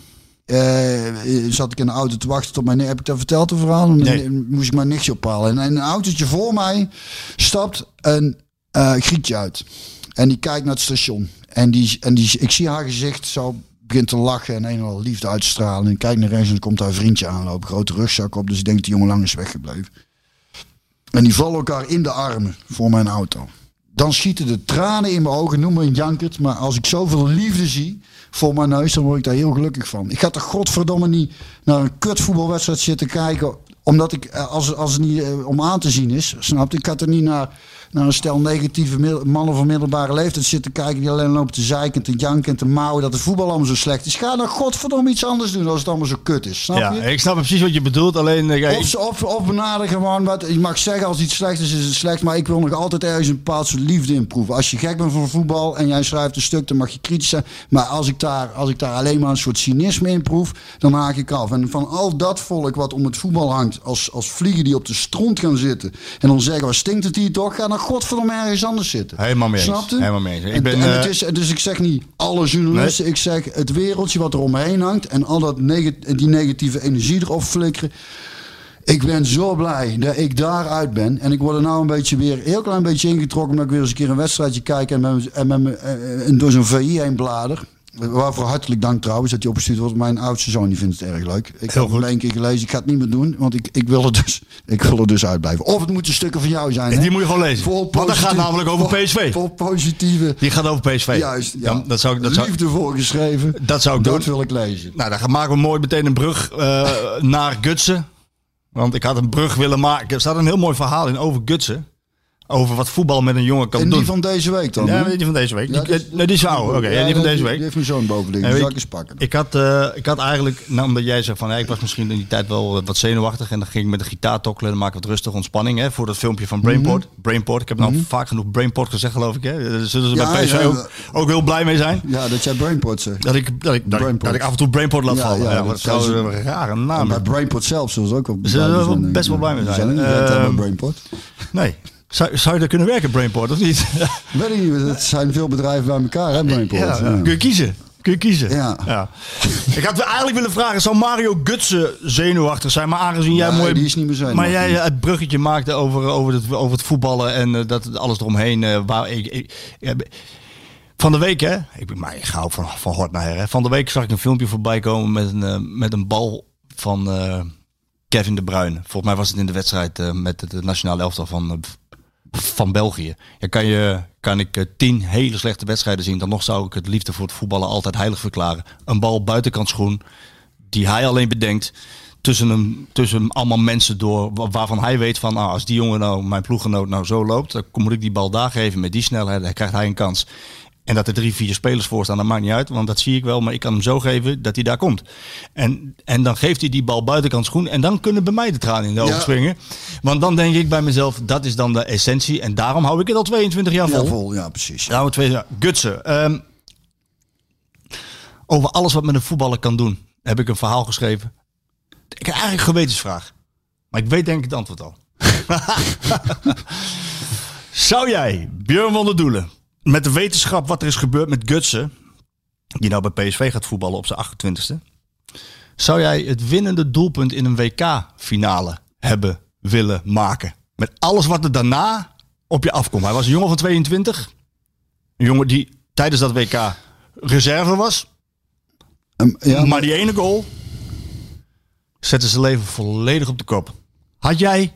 Eh, zat ik in de auto te wachten tot mijn. Heb ik dat verteld, het verhaal? Nee. dan moest ik mijn nichtje ophalen. En een autootje voor mij stapt een eh Grietje uit. En die kijkt naar het station. En, die, en die, ik zie haar gezicht zo begint te lachen en een en al liefde uit te stralen. En kijk naar rechts en dan komt haar vriendje aanlopen. Grote rugzak op, dus ik denk die jongen lang is weggebleven. En die vallen elkaar in de armen voor mijn auto. Dan schieten de tranen in mijn ogen, noem me een jankert. Maar als ik zoveel liefde zie voor mijn neus, dan word ik daar heel gelukkig van. Ik ga toch godverdomme niet naar een kutvoetbalwedstrijd zitten kijken. Omdat ik, eh, als, als het niet eh, om aan te zien is, snap je? Ik ga er niet naar, naar een stel negatieve mannen van middelbare leeftijd zitten kijken. Die alleen lopen te zeiken, te janken en te mouwen dat het voetbal allemaal zo slecht is. Ga dan godverdomme iets anders doen als het allemaal zo kut is. Snap Ja, je? ik snap precies wat je bedoelt. Alleen, eh, Of, of, of benader gewoon wat. Je mag zeggen als iets slecht is, is het slecht. Maar ik wil nog altijd ergens een bepaald soort liefde in proeven. Als je gek bent voor voetbal en jij schrijft een stuk, dan mag je kritisch zijn. Maar als ik daar, als ik daar alleen maar een soort cynisme in proef, dan haak ik af. En van al dat volk wat om het voetbal hangt, als, als vliegen die op de stront gaan zitten. En dan zeggen, wat stinkt het hier toch? Ga godverdomme ergens anders zitten. Helemaal mee. Snapte? Helemaal mee. Ik En- ben, en het eh, is, dus ik zeg niet alle journalisten. Ik zeg het wereldje wat er omheen hangt. En al dat neg- die negatieve energie erop flikkeren. Ik ben zo blij dat ik daaruit ben. En ik word er nou een beetje weer een heel klein beetje ingetrokken. Omdat ik weer eens een keer een wedstrijdje kijk. En, met, en, met, me- en door zo'n VI heen blader. Waarvoor hartelijk dank trouwens dat hij opgestuurd wordt. Mijn oudste zoon die vindt het erg leuk. Ik heb goed. één keer gelezen. Ik ga het niet meer doen. Want ik, ik, wil, er dus, ik wil er dus uitblijven. Of het moeten stukken van jou zijn. hè? Die moet je gewoon lezen. Vol Want dat gaat namelijk over vol- PSV. Vol positieve... Die gaat over PSV. Juist, ja. dat zou, ik- dat zou, Liefde voorgeschreven. dat zou ik Dat doen. wil ik lezen. Nou, dan maken we mooi meteen een brug eh, naar Gutsen. Want ik had een brug willen maken. Er staat een heel mooi verhaal in over Gutsen. Over wat voetbal met een jongen kan En doen. die van deze week dan? ja, die van deze week. Ja, Die- dus- eh, nee, die is. Oké, ja, die van deze Die week. heeft mijn zoon boven liggen. Ja, Die zal ik- pakken. Ik had, eh, ik had eigenlijk, nou, omdat jij zegt van ik was misschien in die tijd wel eh, wat zenuwachtig en dan ging ik met de gitaar tokkelen en dan maak ik wat rustig ontspanning hè, voor dat filmpje van Brainport. Brainport, ik heb nou vaak genoeg Brainport gezegd geloof ik. Hè. Daar zullen ze bij ja, ook, ook heel blij mee zijn. Ja, dat jij Brainport zegt. Dat ik, dat, ik, dat, ik, dat ik af en toe Brainport laat vallen. ja, dat zou een rare En naam. bij Brainport zelf zullen ze ook wel zijn, best wel blij mee Die zijn. hebben, Brainport. Nee. Zou, zou je daar kunnen werken, Brainport, of niet? Weet ik niet, het zijn veel bedrijven bij elkaar, hè, Brainport. Ja, Ja. Kun je kiezen. Kun je kiezen. Ja. Ik had eigenlijk willen vragen, zou Mario Gutsen zenuwachtig zijn? Maar aangezien jij Nee, mooi... die is niet meer zenuwachtig. Maar jij het bruggetje maakte over, over, het, over het voetballen en eh, dat alles eromheen. eh, waar ik, van de week, hè? Ik, ben- maar ik ga ook van, van hort naar her. Hè? Van de week zag ik een filmpje voorbij komen met een, eh, met een bal van eh, Kevin de Bruyne. Volgens mij was het in de wedstrijd eh, met het nationale elftal van, eh, van België. Ja, kan, je, kan ik eh, tien hele slechte wedstrijden zien, dan nog zou ik het liefde voor het voetballen altijd heilig verklaren. Een bal buitenkant schoen, die hij alleen bedenkt. Tussen, hem, tussen allemaal mensen door, wa- waarvan hij weet van nou, als die jongen nou, mijn ploeggenoot nou zo loopt, dan moet ik die bal daar geven met die snelheid, dan krijgt hij een kans. En dat er drie, vier spelers voor staan, dat maakt niet uit, want dat zie ik wel, maar ik kan hem zo geven dat hij daar komt. En, en dan geeft hij die bal buitenkant schoen en dan kunnen bij mij de tranen in de ogen Ja. springen. Want dan denk ik bij mezelf, dat is dan de essentie en daarom hou ik het al 22 jaar vol. Ja, vol, ja, precies. Nou, we twee. Gutsen. ehm, over alles wat met een voetballer kan doen, heb ik een verhaal geschreven. Ik heb eigenlijk een gewetensvraag. Maar ik weet denk ik het antwoord al. Zou jij, Björn van der Doelen, met de wetenschap wat er is gebeurd met Gutsen, die nou bij PSV gaat voetballen op zijn 28e, zou jij het winnende doelpunt in een WK-finale hebben willen maken? Met alles wat er daarna op je afkomt. Hij was een jongen van 22. Een jongen die tijdens dat WK reserve was. Ehm, ja, maar die ene goal zette zijn leven volledig op de kop. Had jij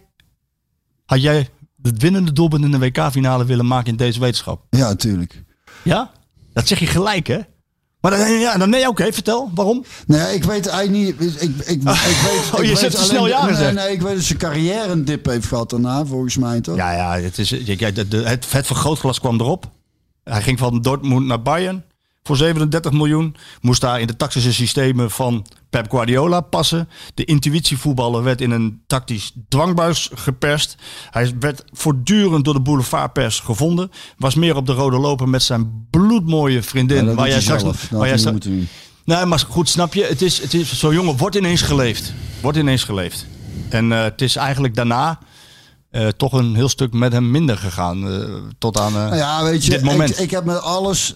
Had jij het winnende doelpunt in de WK-finale willen maken in deze wetenschap? Ja, natuurlijk. Ja? Dat zeg je gelijk, hè? Maar dan, ja, dan nee, oké, vertel. Waarom? Nee, ik weet eigenlijk niet. Ik, ik, ik, ik weet, Oh, je weet te snel ja nee, ik weet dat zijn carrière een dip heeft gehad daarna, volgens mij toch? Ja, ja, het, is, het, het vergrootglas kwam erop. Hij ging van Dortmund naar Bayern voor 37 miljoen. Moest daar in de tactische systemen van Pep Guardiola passen. De intuïtievoetballer werd in een tactisch dwangbuis geperst. Hij werd voortdurend door de boulevardpers gevonden. Was meer op de rode loper met zijn bloedmooie vriendin. Ja, waar jij straks, zelf. Waar jij straks-. Nee, maar goed, snap je? Het is, het is, Zo'n jongen wordt ineens geleefd. Wordt ineens geleefd. En eh, het is eigenlijk daarna eh, toch een heel stuk met hem minder gegaan. eh, tot aan Nou ja, weet je, dit moment. Ik, ik heb met alles.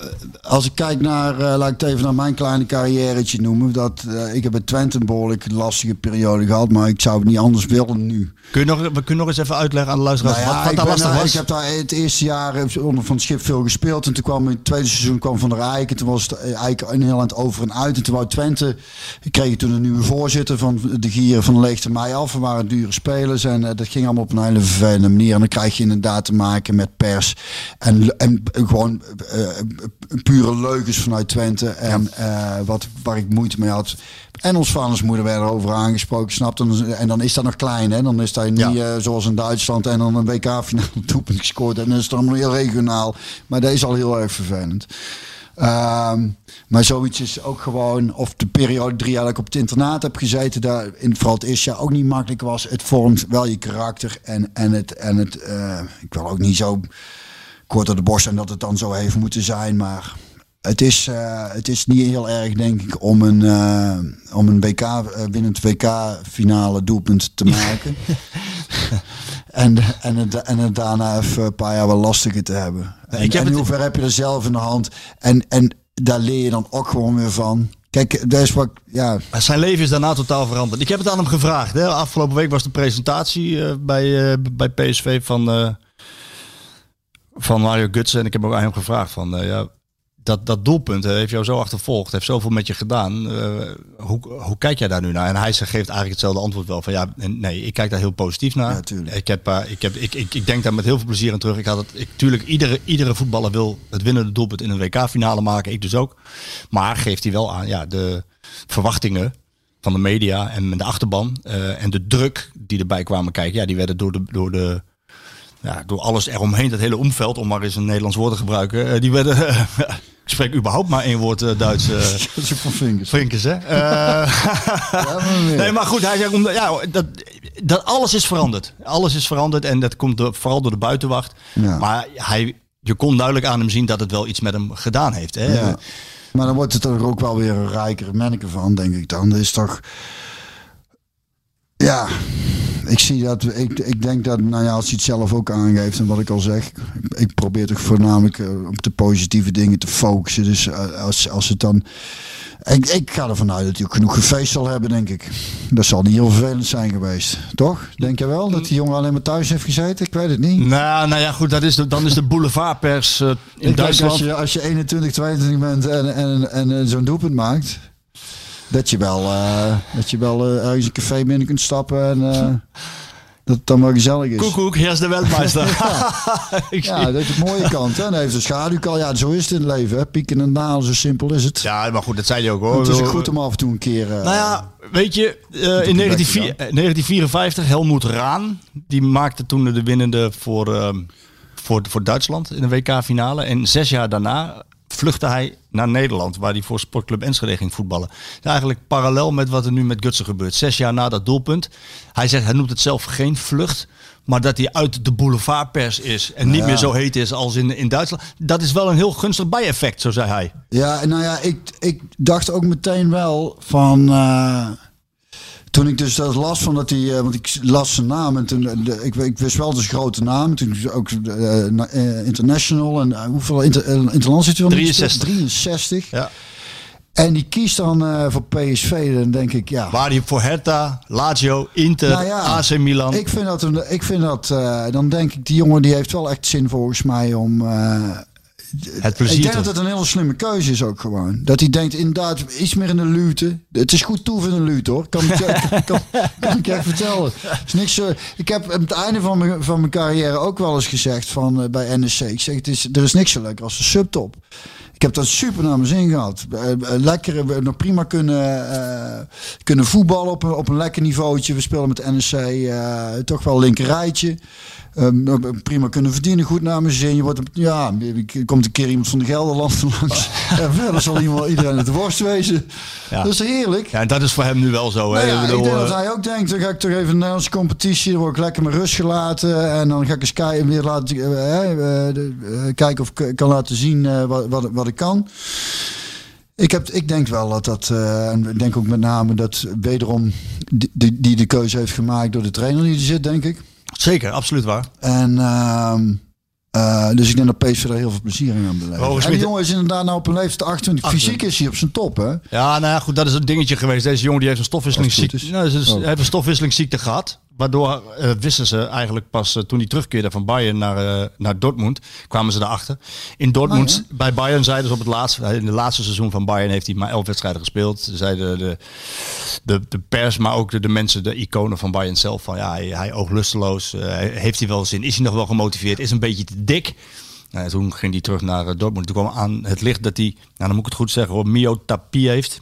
Eh, als ik kijk naar, eh, laat ik het even naar mijn kleine carrièretje noemen. Dat, eh, ik heb bij Twente een behoorlijk lastige periode gehad, maar ik zou het niet anders willen nu. Kun je nog, we kunnen nog eens even uitleggen aan de luisteraars Nou ja, wat, wat daar lastig was? ik heb daar het eerste jaar onder Van het Schip veel gespeeld. En toen kwam in het tweede seizoen kwam Van der Eyck. En toen was het eigenlijk een heel eind over en uit. En toen wou Twente, ik kreeg toen een nieuwe voorzitter van de Gieren van Leegte mij af. Er waren dure spelers en dat ging allemaal op een hele vervelende manier. En dan krijg je inderdaad te maken met pers. En, en gewoon pure leugens vanuit Twente. En eh, wat, waar ik moeite mee had. En ons vadersmoeder werden over aangesproken, snapt. En, en dan is dat nog klein, hè? Dan is dat niet Ja. eh, zoals in Duitsland en dan een WK-finale doelpunt gescoord. En dan is het allemaal heel regionaal. Maar dat is al heel erg vervelend. Ehm, maar zoiets is ook gewoon, of de periode drie jaar dat ik op het internaat heb gezeten, daar in vooral het eerste jaar ook niet makkelijk was. Het vormt wel je karakter en, en het, en het eh, ik wil ook niet zo kort door de borst zijn dat het dan zo heeft moeten zijn, maar het is, eh, het is niet heel erg, denk ik, om een, eh, om een WK, eh, winnend WK-finale doelpunt te maken. en, en, het, en het daarna even een paar jaar wel lastiger te hebben. En, ik heb en in hoeverre heb je er zelf in de hand? En, en daar leer je dan ook gewoon weer van. Kijk, dat is wat, ja, Maar Zijn leven is daarna totaal veranderd. Ik heb het aan hem gevraagd. Hè. Afgelopen week was de presentatie bij, bij PSV van, van Mario Gutsen. En ik heb ook aan hem gevraagd van... eh, ja, dat, dat doelpunt heeft jou zo achtervolgd, heeft zoveel met je gedaan. Eh, hoe, hoe kijk jij daar nu naar? En hij geeft eigenlijk hetzelfde antwoord wel. Van ja, nee, ik kijk daar heel positief naar. Ja, ik, heb, eh, ik, heb, ik, ik, ik denk daar met heel veel plezier aan terug. Ik had het, ik, tuurlijk, iedere, iedere voetballer wil het winnende doelpunt in een WK-finale maken. Ik dus ook. Maar geeft hij wel aan, ja, de verwachtingen van de media en de achterban en de druk die erbij kwamen kijken, ja, die werden door de, door de ja, door alles eromheen, dat hele omveld, om maar eens een Nederlands woord te gebruiken, eh, die werden. ik spreek überhaupt maar één woord eh, Duits. eh dat is ook van hè? Ja, maar nee, maar goed, hij zegt om, ja, dat, dat alles is veranderd. Alles is veranderd en dat komt door- vooral door de buitenwacht. Ja. Maar hij, je kon duidelijk aan hem zien dat het wel iets met hem gedaan heeft. Hè? Ja. Maar dan wordt het er ook wel weer een rijker manneke van, denk ik dan. Dat is toch... Ja, ik zie dat... Ik, ik denk dat, nou ja, als hij het zelf ook aangeeft en wat ik al zeg... Ik, probeer toch voornamelijk eh, op de positieve dingen te focussen. Dus eh, als, als het dan... Ik, ik ga ervan uit dat hij ook genoeg gefeest zal hebben, denk ik. Dat zal niet heel vervelend zijn geweest. Toch? Denk je wel? Dat die jongen alleen maar thuis heeft gezeten? Ik weet het niet. Nou, nou ja, goed, dat is de, dan is de boulevardpers eh, in Ik Duitsland. als je, als je 21, 22 bent en, en, en, eh, zo'n doelpunt maakt, dat je wel, eh, dat je wel eh, ergens een café binnen kunt stappen en eh, dat het dan wel gezellig is. Koekoek, hier is de zie- Ja, dat is de mooie kant. Hè? En hij heeft een schaduwkant. Ja, zo is het in het leven. Hè? Pieken en dalen, zo simpel is het. ja, maar goed, dat zei hij ook hoor. het is ook goed om af en toe een keer... Nou ja, weet je, in bek 1954, gedaan. eh, 1954, Helmoet Raan, die maakte toen de winnende voor, voor, voor Duitsland in de WK-finale. En zes jaar daarna vluchtte hij naar Nederland, waar hij voor Sportclub Enschede ging voetballen. Eigenlijk parallel met wat er nu met Gutsen gebeurt. Zes jaar na dat doelpunt. Hij zegt, hij noemt het zelf geen vlucht. Maar dat hij uit de boulevardpers is en niet Ja. meer zo heet is als in, in Duitsland. Dat is wel een heel gunstig bijeffect, zo zei hij. Ja, nou ja, ik, ik dacht ook meteen wel van. eh, toen ik dus dat las van dat hij, eh, want ik las zijn naam en toen, eh, de, ik, ik wist wel dus grote naam, toen ook eh, na- international en hoeveel inter, interland zit hij dan? 63. 63. Ja. En die kiest dan voor PSV, dan denk ik ja. Waar hij voor Hertha, Lazio, Inter, Nou ja, AC Milan. Ik vind dat, een, ik vind dat dan denk ik, die jongen die heeft wel echt zin volgens mij om, Het plezier Ik denk dat het een hele slimme keuze is ook gewoon. Dat hij denkt inderdaad iets meer in de lute. Het is goed toe in de lute hoor. Kan ik, je- kan, kan ik je echt vertellen. Is niks, zo- ik heb aan het einde van mijn, van mijn carrière ook wel eens gezegd van, eh, bij NEC. Ik zeg, het is, er is niks zo lekker als de subtop. Ik heb dat super naar mijn zin gehad. Eh, eh, Lekker, we hebben nog prima kunnen, eh, kunnen voetballen op een, op een lekker niveautje. We spelen met NEC eh, toch wel linker rijtje. Ehm, prima kunnen verdienen, goed naar mijn zin. Je wordt, ja, er komt een keer iemand van de Gelderland langs. en verder zal iemand, iedereen het worst wezen. Ja. Dat is heerlijk. Ja, en dat is voor hem nu wel zo. Hè? Nou ja, Ik denk dat eh, hij ook denkt, dan ga ik toch even een Nederlandse competitie, dan word ik lekker met rust gelaten en dan ga ik eens kijken, weer laten, eh, eh, eh, kijken of ik kan laten zien wat, wat, wat ik kan. Ik, heb, ik denk wel dat dat, en ik denk ook met name dat wederom die, die, die de keuze heeft gemaakt door de trainer die er zit, denk ik. Zeker, absoluut waar. En ehm, eh, dus ik denk dat PSV er heel veel plezier in aan beleven. En die jongen is inderdaad nou op een leeftijd 28. Fysiek is hij op zijn top, hè? Ja, nou ja, goed, dat is een dingetje geweest. Deze jongen die heeft een stofwisselingsziekte, is. nou, Oh. hij heeft een stofwisselingsziekte gehad. Waardoor eh, wisten ze eigenlijk pas eh, toen hij terugkeerde van Bayern naar, eh, naar Dortmund, kwamen ze erachter. In Dortmund, Ah, bij Bayern zeiden ze op het laatste, in de laatste seizoen van Bayern heeft hij maar elf wedstrijden gespeeld. Ze Zeiden de, de, de pers, maar ook de, de mensen, de iconen van Bayern zelf, van ja, hij, hij oogt lusteloos. eh, heeft hij wel zin? Is hij nog wel gemotiveerd? Is een beetje te dik? Nou, toen ging hij terug naar Dortmund. Toen kwam aan het licht dat hij, nou dan moet ik het goed zeggen hoor, myotapie heeft.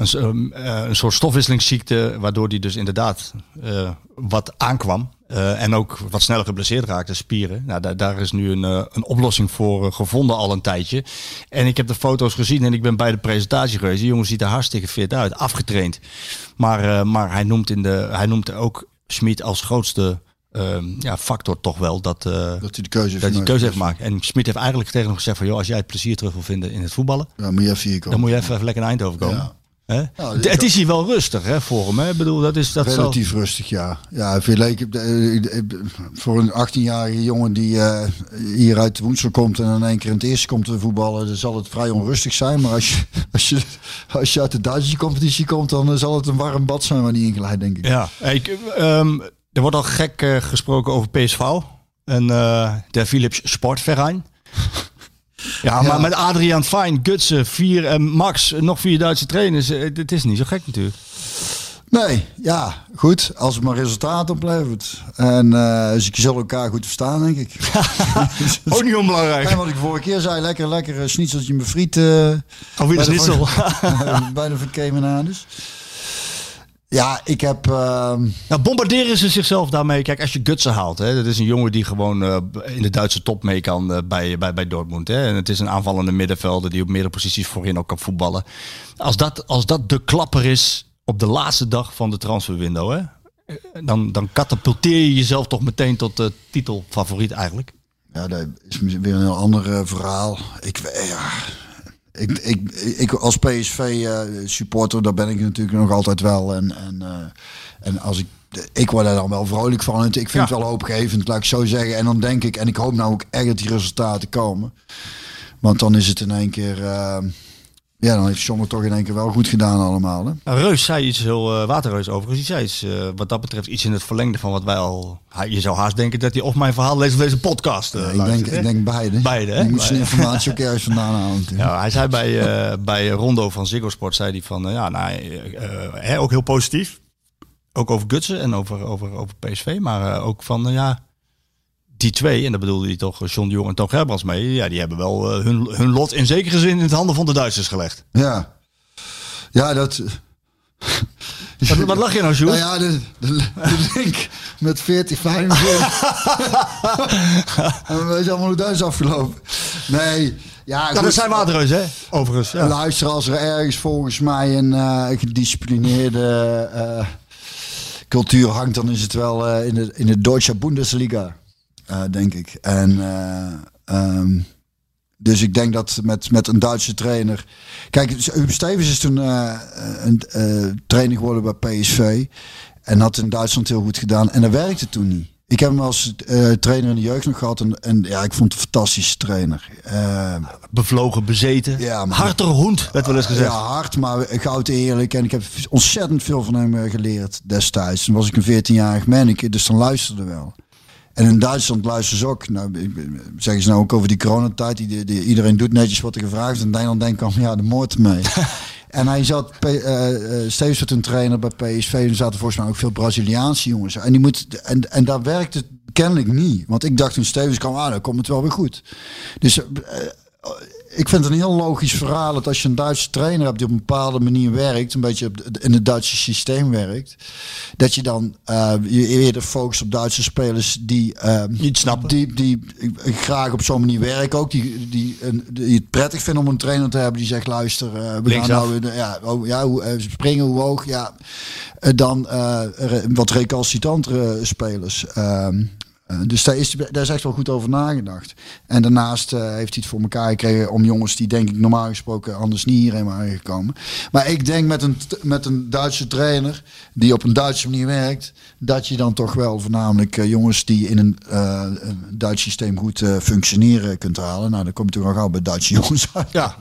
Een, ehm, eh, een soort stofwisselingsziekte, waardoor hij dus inderdaad eh, wat aankwam. eh, en ook wat sneller geblesseerd raakte, spieren. Nou, daar, daar is nu een, een oplossing voor gevonden al een tijdje. En ik heb de foto's gezien en ik ben bij de presentatie geweest. Die jongen ziet er hartstikke fit uit, afgetraind. Maar, maar hij, noemt in de, hij noemt ook Smit als grootste ehm, ja, factor toch wel dat, Dat hij de keuze heeft dat hij gemaakt. keuze heeft gemaakt. En Smit heeft eigenlijk tegen hem gezegd van... joh, als jij het plezier terug wil vinden in het voetballen... Ja, moet je even hier komen. dan moet je even, even lekker naar Eindhoven komen. Ja. Hè? Ja, het, is hier wel rustig hè, voor hem. Hè? Ik bedoel, dat is, dat zal- Relatief rustig, ja. Ja, voor een 18-jarige jongen die eh, hier uit Woensel komt en in één keer in het eerste komt te voetballen, dan zal het vrij onrustig zijn. Maar als je, als je, als je uit de Duitse competitie komt, dan eh, zal het een warm bad zijn waar die ingeleid, denk ik. Ja, ik, ehm, er wordt al gek eh, gesproken over PSV. En eh de Philips Sportverein. Ja, maar met Adriaan Fijn, Gutsen, vier en Max, nog vier Duitse trainers. eh, Het is niet zo gek natuurlijk. Nee, ja, goed. Als het maar resultaat oplevert. En eh dus je zal elkaar goed verstaan, denk ik. Ook niet onbelangrijk. En wat ik vorige keer zei, lekker, lekker schnitzeltje met friet. eh, Of wie bij is de niet zo? van- bij de Kemenades. Ja, ik heb... Nou, bombarderen ze zichzelf daarmee? Kijk, als je Gutsen haalt, hè, dat is een jongen die gewoon eh, in de Duitse top mee kan eh, bij, bij, bij Dortmund. Hè. En het is een aanvallende middenvelder die op meerdere posities voorin ook kan voetballen. Als dat, als dat de klapper is op de laatste dag van de transferwindow, hè, eh, dan, dan katapulteer je jezelf toch meteen tot de titelfavoriet eigenlijk. Ja, dat is weer een heel ander verhaal. Ik, ja, ik, ik, ik als PSV-supporter, daar ben ik natuurlijk nog altijd wel. En, en, eh, en als ik, ik word er dan wel vrolijk van. Ik vind het wel hoopgevend, laat ik zo zeggen. En dan denk ik, en ik hoop nou ook echt dat die resultaten komen. Want dan is het in één keer... eh, ja, dan heeft John het toch in één keer wel goed gedaan allemaal. Hè? Nou, Reus zei iets heel, eh Waterreus overigens, die zei iets, eh, wat dat betreft iets in het verlengde van wat wij al... Hij- Je zou haast denken dat hij of mijn verhaal leest of deze podcast eh, ik, denk, luistert, ik denk beide. Beide, hè? Je moet zijn informatie ook ergens vandaan halen. Ja, hij zei bij, bij Rondo van Ziggo Sport, zei hij van, ja, nou, hè, ook heel positief. Ook over Gutsen en over, over, over PSV, maar ook van, ja, die twee, en dat bedoelde hij toch, John de Jong en Toon Gerbrands mee, ja, die hebben wel eh, hun, hun lot in zekere zin in de handen van de Duitsers gelegd. Ja, ja dat... Wat, wat lach je nou, Sjoerd? Nou ja, de, de, de link met 40 en we weten allemaal hoe is afgelopen. Nee, ja, dat zijn Waterreus, hè? Overigens, ja. Luister, als er ergens volgens mij een eh, gedisciplineerde eh, cultuur hangt, dan is het wel eh, in, de, in de Deutsche Bundesliga, eh, denk ik. En eh, ehm, dus ik denk dat met, met een Duitse trainer. Kijk, Huub Stevens is toen eh, een trainer geworden bij PSV. En had in Duitsland heel goed gedaan. En dat werkte toen niet. Ik heb hem als trainer in de jeugd nog gehad. En, en ja, ik vond het een fantastische trainer. Eh, Bevlogen, bezeten. Ja, maar- Hartere hond, werd wel eens gezegd. ja, hard, maar goud eerlijk. En ik heb ontzettend veel van hem geleerd destijds. Toen was ik een 14-jarig manneke, dus dan luisterde wel. En in Duitsland luisteren ze ook. Nou, ik- zeggen ze nou ook over die coronatijd. Die, die, iedereen doet netjes wat er gevraagd is. En Nederland denkt dan, ja, de moord mee. en hij zat, P- eh, eh, Stevens werd een trainer bij PSV. En er zaten volgens mij ook veel Braziliaanse jongens. En, die moet, en, en daar werkt het kennelijk niet. Want ik dacht toen Stevens kwam, ah, dan komt het wel weer goed. Dus eh, ik vind het een heel logisch verhaal dat als je een Duitse trainer hebt die op een bepaalde manier werkt, een beetje in het Duitse systeem werkt, dat je dan eh, je eerder focust op Duitse spelers die eh, Niet snappen. die, die graag op zo'n manier werken ook, die, die, een- die het prettig vinden om een trainer te hebben die zegt luister, eh, we gaan nou ja, oh, ja hoe, eh, springen hoe hoog, ja, dan wat recalcitrantere spelers. Ehm, eh, dus daar is, daar is echt wel goed over nagedacht. En daarnaast eh, heeft hij het voor elkaar gekregen om jongens die denk ik normaal gesproken anders niet hierheen waren gekomen. Maar ik denk met een, met een Duitse trainer die op een Duitse manier werkt, dat je dan toch wel voornamelijk eh, jongens die in een, eh, een Duits systeem goed eh, functioneren kunt halen. Nou, dan kom je toch al gauw bij Duitse jongens uit. Ja.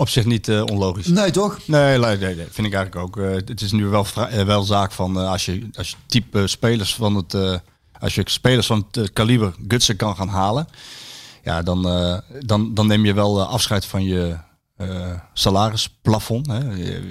Op zich niet eh, onlogisch. Nee, toch? Nee, nee, nee, nee, vind ik eigenlijk ook. Het is nu wel, wel zaak van eh, als je als je type spelers van het eh, als je spelers van het eh, kaliber Gutsen kan gaan halen, ja, dan, eh, dan, dan neem je wel eh, afscheid van je salarisplafond. Hè.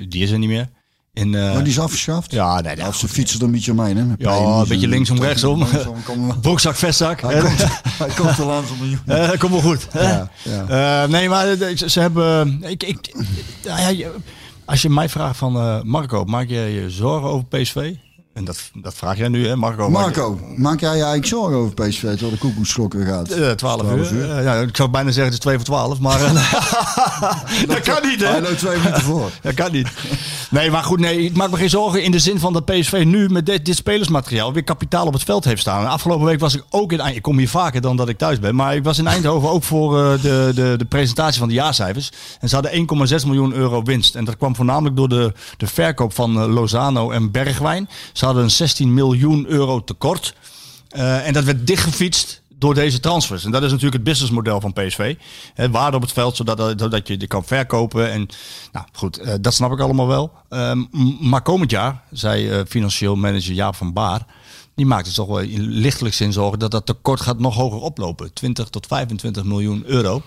Die is er niet meer. In, Oh, die is afgeschaft? ja, nee, Of ze fietsen er een beetje omheen, hè? met Ja, een beetje linksom, rechtsom. Langzaam komen we- broekzak, vestzak. Hij komt, hij komt er langzaam een komt wel goed. Ja, ja. Nee, maar ze, hebben. Ik, ik, als je mij vraagt van Marco, maak jij je zorgen over PSV? En dat, dat vraag jij nu, hè, Marco? maak je- Marco, maak jij je eigenlijk zorgen over PSV terwijl de koekoeksklok weer gaat? Eh, 12, 12 uur. Eh, ja, ik zou bijna zeggen het is 2 voor 12, maar eh, dat kan niet, hè? Hij loopt twee minuten voor. Dat kan niet. Nee, maar goed, nee, ik maak me geen zorgen in de zin van dat PSV nu met dit, dit spelersmateriaal weer kapitaal op het veld heeft staan. En afgelopen week was ik ook in Ik kom hier vaker dan dat ik thuis ben, maar ik was in Eindhoven ook voor de, de, de presentatie van de jaarcijfers. En ze hadden 1,6 miljoen euro winst. En dat kwam voornamelijk door de, de verkoop van Lozano en Bergwijn. Ze hadden een 16 miljoen euro tekort. Eh, en dat werd dichtgefietst door deze transfers. En dat is natuurlijk het businessmodel van PSV. Hè, waarde op het veld, zodat, zodat je die kan verkopen. En nou goed, eh, dat snap ik allemaal wel. Ehm, maar komend jaar, zei eh, financieel manager Jaap van Baar... die maakt zich toch wel lichtelijk zin zorgen... dat dat tekort gaat nog hoger oplopen. 20 tot 25 miljoen euro.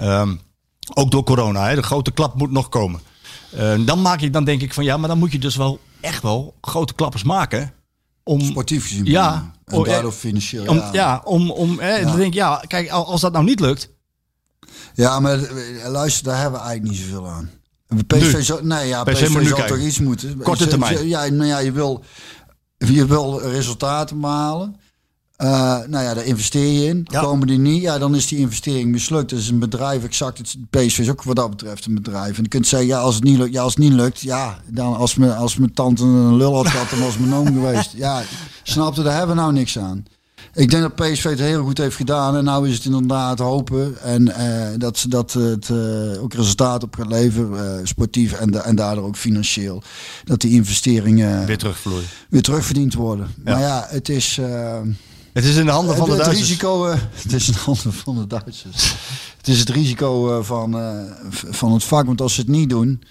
Ehm, ook door corona, de grote klap moet nog komen. Eh, dan, maak ik, dan denk ik van ja, maar dan moet je dus wel echt wel grote klappers maken... Om, Sportief gezien. Ja. En Oh, daardoor eh, financieel. om, ja. ja. om, om hè, dan denk ik, ja, kijk, al- als dat nou niet lukt. Ja, maar eh, luister, daar hebben we eigenlijk niet zoveel aan. PSV zou, nee, ja, PSV PSV, zou toch iets moeten. Korte termijn. Ja, nou ja, je wil, je wil resultaten behalen. Eh, nou ja, daar investeer je in. Ja. Komen die niet, ja, dan is die investering mislukt. Dat is een bedrijf, exact. Het, PSV is ook wat dat betreft een bedrijf. En je kunt zeggen, ja, als het niet lukt, ja, als het niet lukt, ja, dan als, me, als mijn tante een lul had gehad, dan was mijn oom geweest. Ja, snapte, daar hebben we nou niks aan. Ik denk dat PSV het heel goed heeft gedaan. En nou is het inderdaad hopen. En eh, dat, ze- dat het eh, ook resultaat op gaat leveren. sportief en, da- en daardoor ook financieel. Dat die investeringen Weer terugvloeien. weer terugverdiend worden. Maar ja, het is... Het is in de handen van de het, het Duitsers. risico, eh, het is in de handen van de Duitsers. Het is het risico eh, van, eh, van het vak. Want als ze het niet doen,